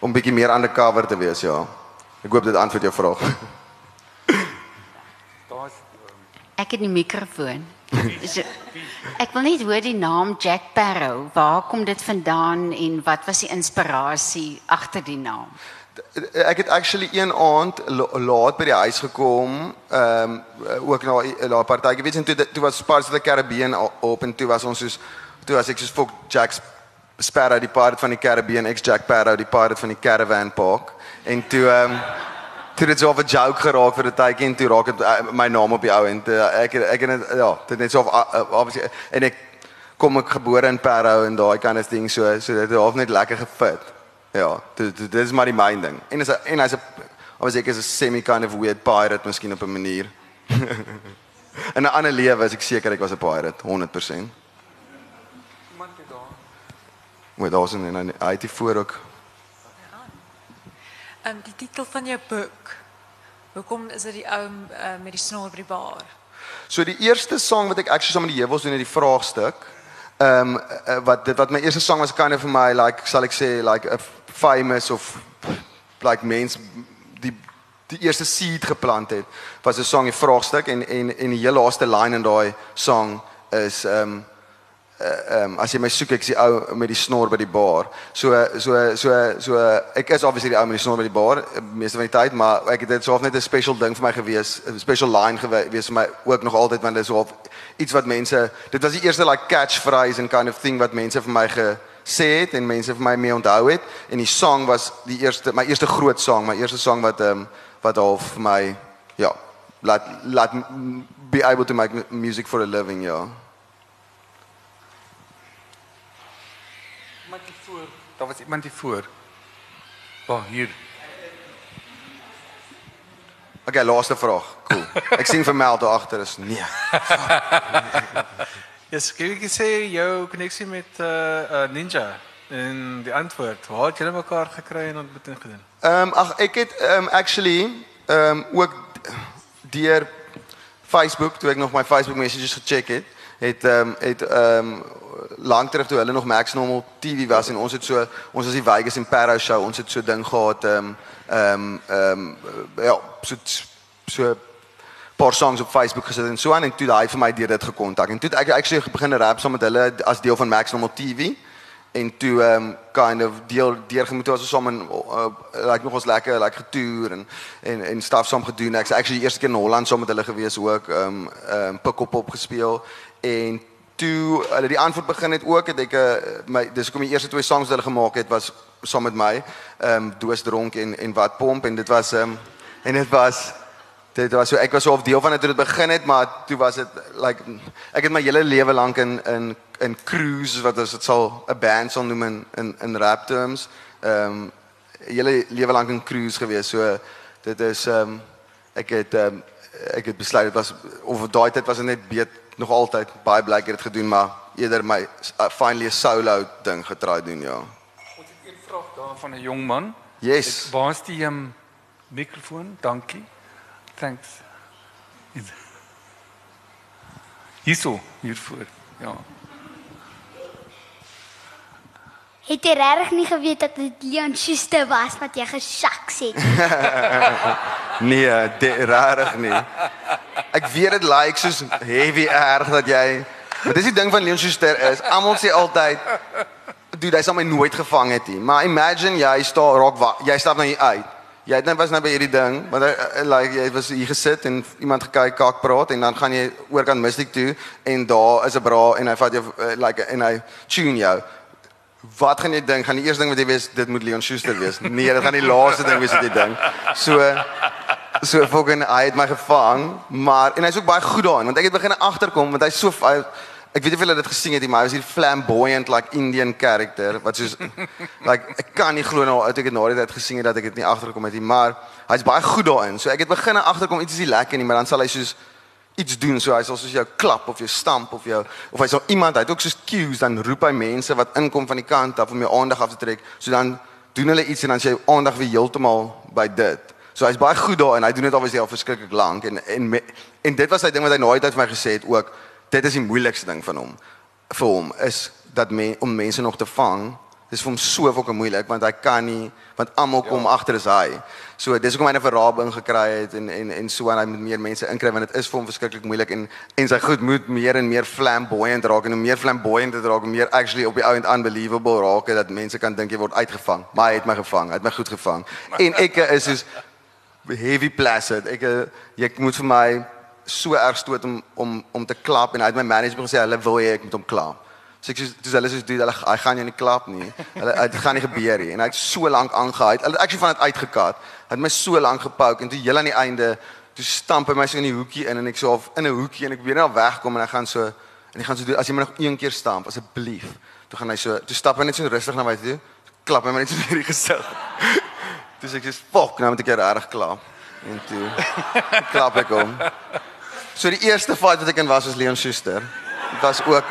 om bietjie meer undercover te wees, ja. Ek hoop dit antwoord jou vraag. Daar's Ek het die mikrofoon. So, ek wil net hoor die naam Jack Sparrow. Waar kom dit vandaan en wat was die inspirasie agter die naam? Ek het actually een aand laat by die huis gekom ehm um, ook na 'n partytjie. Weet jy toe toe was Pirates of the Caribbean op en toe was ons soos toe was ek soos fok Jack Sparrow die part van die Caribbean ex Jack Sparrow die part van die caravan park. En toe ehm um, toe dit so 'n joke geraak vir 'n tydjie en toe raak dit uh, my naam op die ou en toe, ek ek en ja dit net so obviously en ek kom ek gebore in Parow en daai kind of thing so so dit het half net lekker gefit Ja, dit dit is maar die myn ding. En is en hy's 'n of ek is 'n semi kind of weird pirate miskien op 'n manier. In 'n ander lewe is ek seker ek was 'n pirate 100%. Iemand het daar. Met daas en en hy het voor ook. Ehm um, die titel van jou boek. Hoekom is dit die ou uh, met die snor by die bar? So die eerste sang wat ek actually saam met die heuwels doen in die vraagstuk. Ehm um, wat dit wat my eerste sang was kind of vir my like sal ek sê like 'n famous of like mens die die eerste seed geplant het was 'n song 'n vraagstuk en en en die heel laaste line in daai song is ehm um, ehm um, as jy my soek ek's die ou met die snor by die bar. So so so so ek is obviously die ou met die snor by die bar meeste van die tyd, maar ek het dit so of net 'n special ding vir my gewees, 'n special line gewees vir my ook nog altyd want dit is so of iets wat mense dit was die eerste like catchphrase and kind of thing wat mense vir my gesê het en mense vir my mee onthou het en die song was die eerste my eerste groot song, my eerste song wat ehm um, wat half vir my ja, laat laat be able to make music for a living, ja. Iemand hier voor. Daar was iemand hier voor. Waar hier. Okay, laaste vraag. Cool. Ek sien vir Mel daar agter is nee. Yes, kan jy sê jou koneksie met uh, uh Ninja en die antwoord, waar het julle mekaar gekry en ontmoeting gedoen? Ehm um, ag ek het ehm um, actually ehm um, ook deur Facebook toe ek nog my Facebook messages gecheck het, het ehm um, het ehm um, lank terug toe hulle nog Max Normal TV was en ons het so ons was die Vegas en Paro show, ons het so ding gehad ehm um, ehm um, ehm um, ja, so so paar songs op Facebook gesit en so aan en toe daai vir my deur dit gekontak. En toe ek actually begin rap saam met hulle as deel van Max Normal TV en toe ehm um, kind of deel deurgemoet as ons saam in uh, like nog ons lekker like getoer en en en staf saam gedoen. Ek's actually die eerste keer in Holland saam met hulle gewees ook ehm um, ehm um, pick up op gespeel. En toe hulle die antwoord begin het ook het ek uh, my dis hoekom die eerste twee songs wat hulle gemaak het was saam met my ehm um, doos dronk en en wat pomp. En dit was ehm um, en dit was dit was so ek was so op deel van dit toe dit begin het maar toe was dit like ek het my hele lewe lank in in in cruise wat as dit sal 'n band sal noem in in, in rap terms. Ehm um, hele lewe lank in cruise gewees. So dit is ehm um, ek het ehm um, ek het besluit dit was of daai tyd was dit net beet nog altyd baie blyk het dit gedoen maar eerder my uh, finally 'n solo ding getraai doen ja. Ons het een vraag daar van 'n jong man. Yes. Waar is die um, mikrofoon? Dankie. Thanks. Hierso, hiervoor. Ja. Het jy regtig nie geweet dat dit Leon Schuster was wat jy gesaks het? nee, regtig nie. Ek weet dit lyk like soos heavy erg dat jy Maar dis die ding van Leon Schuster is, almal sê altyd dude, hy sal my nooit gevang het nie. Maar imagine jy staan rock jy stap nou hier uit. Jy het net was nou by hierdie ding, want hy uh, like jy was hier gesit en iemand gekyk kak praat en dan gaan jy oorkant Mystic toe en daar is 'n bra en hy vat jou uh, like en hy tune jou. Wat gaan jy dink? Gaan die eerste ding wat jy weet, dit moet Leon Schuster wees. Nee, dit gaan die laaste ding wees wat jy dink. So so fucking hy het my gevang, maar en hy's ook baie goed daarin want ek het begin agterkom want hy's so hy, ek weet nie of julle dit gesien het nie, maar hy was hier flamboyant like Indian character wat soos like ek kan nie glo nou uit ek het na die tyd gesien het dat ek dit nie agterkom het nie, maar hy's baie goed daarin. So ek het begin agterkom iets is nie lekker nie, maar dan sal hy soos iets doen. So hy sal soos jou klap of jou stamp of jou of hy sal iemand hy het ook soos cues dan roep hy mense wat inkom van die kant af om jou aandag af te trek. So dan doen hulle iets en dan sy aandag weer heeltemal by dit. So hy's baie goed daar en hy doen dit alweer al verskriklik lank en en en dit was hy ding wat hy nooit uit vir my gesê het ook dit is die moeilikste ding van hom vir hom is dat men, om mense nog te vang Dis vir hom so fokke moeilik want hy kan nie want almal kom ja. agter is hy. So dis hoekom hy 'n verrabing gekry het en en en so en hy moet meer mense inkry want dit is vir hom verskriklik moeilik en en sy goed moet meer en meer flamboyant raak en hoe meer flamboyant dit raak, hoe meer actually op die ou end unbelievable raak dat mense kan dink jy word uitgevang. Maar hy het my gevang. Hy het my goed gevang. En ek is soos heavy placid. Ek jy moet vir my so erg stoot om om om te klap en hy het my manager gesê hulle wil hê ek moet hom klap. So ek sê dis hulle sê hulle hy gaan jou nie klap nie. Hulle dit gaan nie gebeur nie. En hy het so lank aangehou. Hulle het actually van dit uitgekat. Hy het my so lank gepouk en toe heel aan die einde toe stamp hy my so in die hoekie in en ek so in 'n hoekie en ek weer net wegkom en hy gaan so en hy gaan so doen as jy my nog een keer stamp asseblief. Toe gaan hy so toe stap hy net so rustig na my toe. Klap hy my net so in die gesig. Sê ek dis fok, nou moet ek reg klap. En toe klap ek hom. So die eerste fight wat ek in was was Leon Schuster. Dit was ook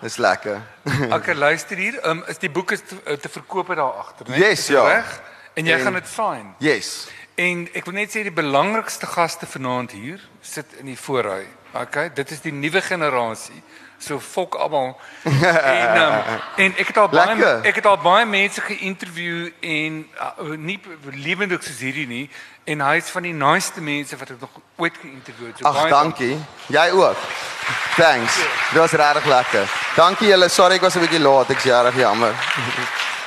Dis lekker. okay, luister hier. Um, is die boeke te, eh, te verkoop daar agter, né? Yes, ja. Reg? En jy en, gaan dit fyn. Yes. En ek wil net sê die belangrikste gaste vanaand hier sit in die voorry. Okay, dit is die nuwe generasie. So fok almal. en um, en ek het al baie lekker. ek het al baie mense geïnterview en uh, nie lewendig soos hierdie nie en hy is van die naaste mense wat ek nog ooit geïnterview het. So Ag, dankie. Jy ook. Thanks. Dit was regtig lekker. Dankie julle. Sorry ek was 'n bietjie laat. Ek's regtig jammer.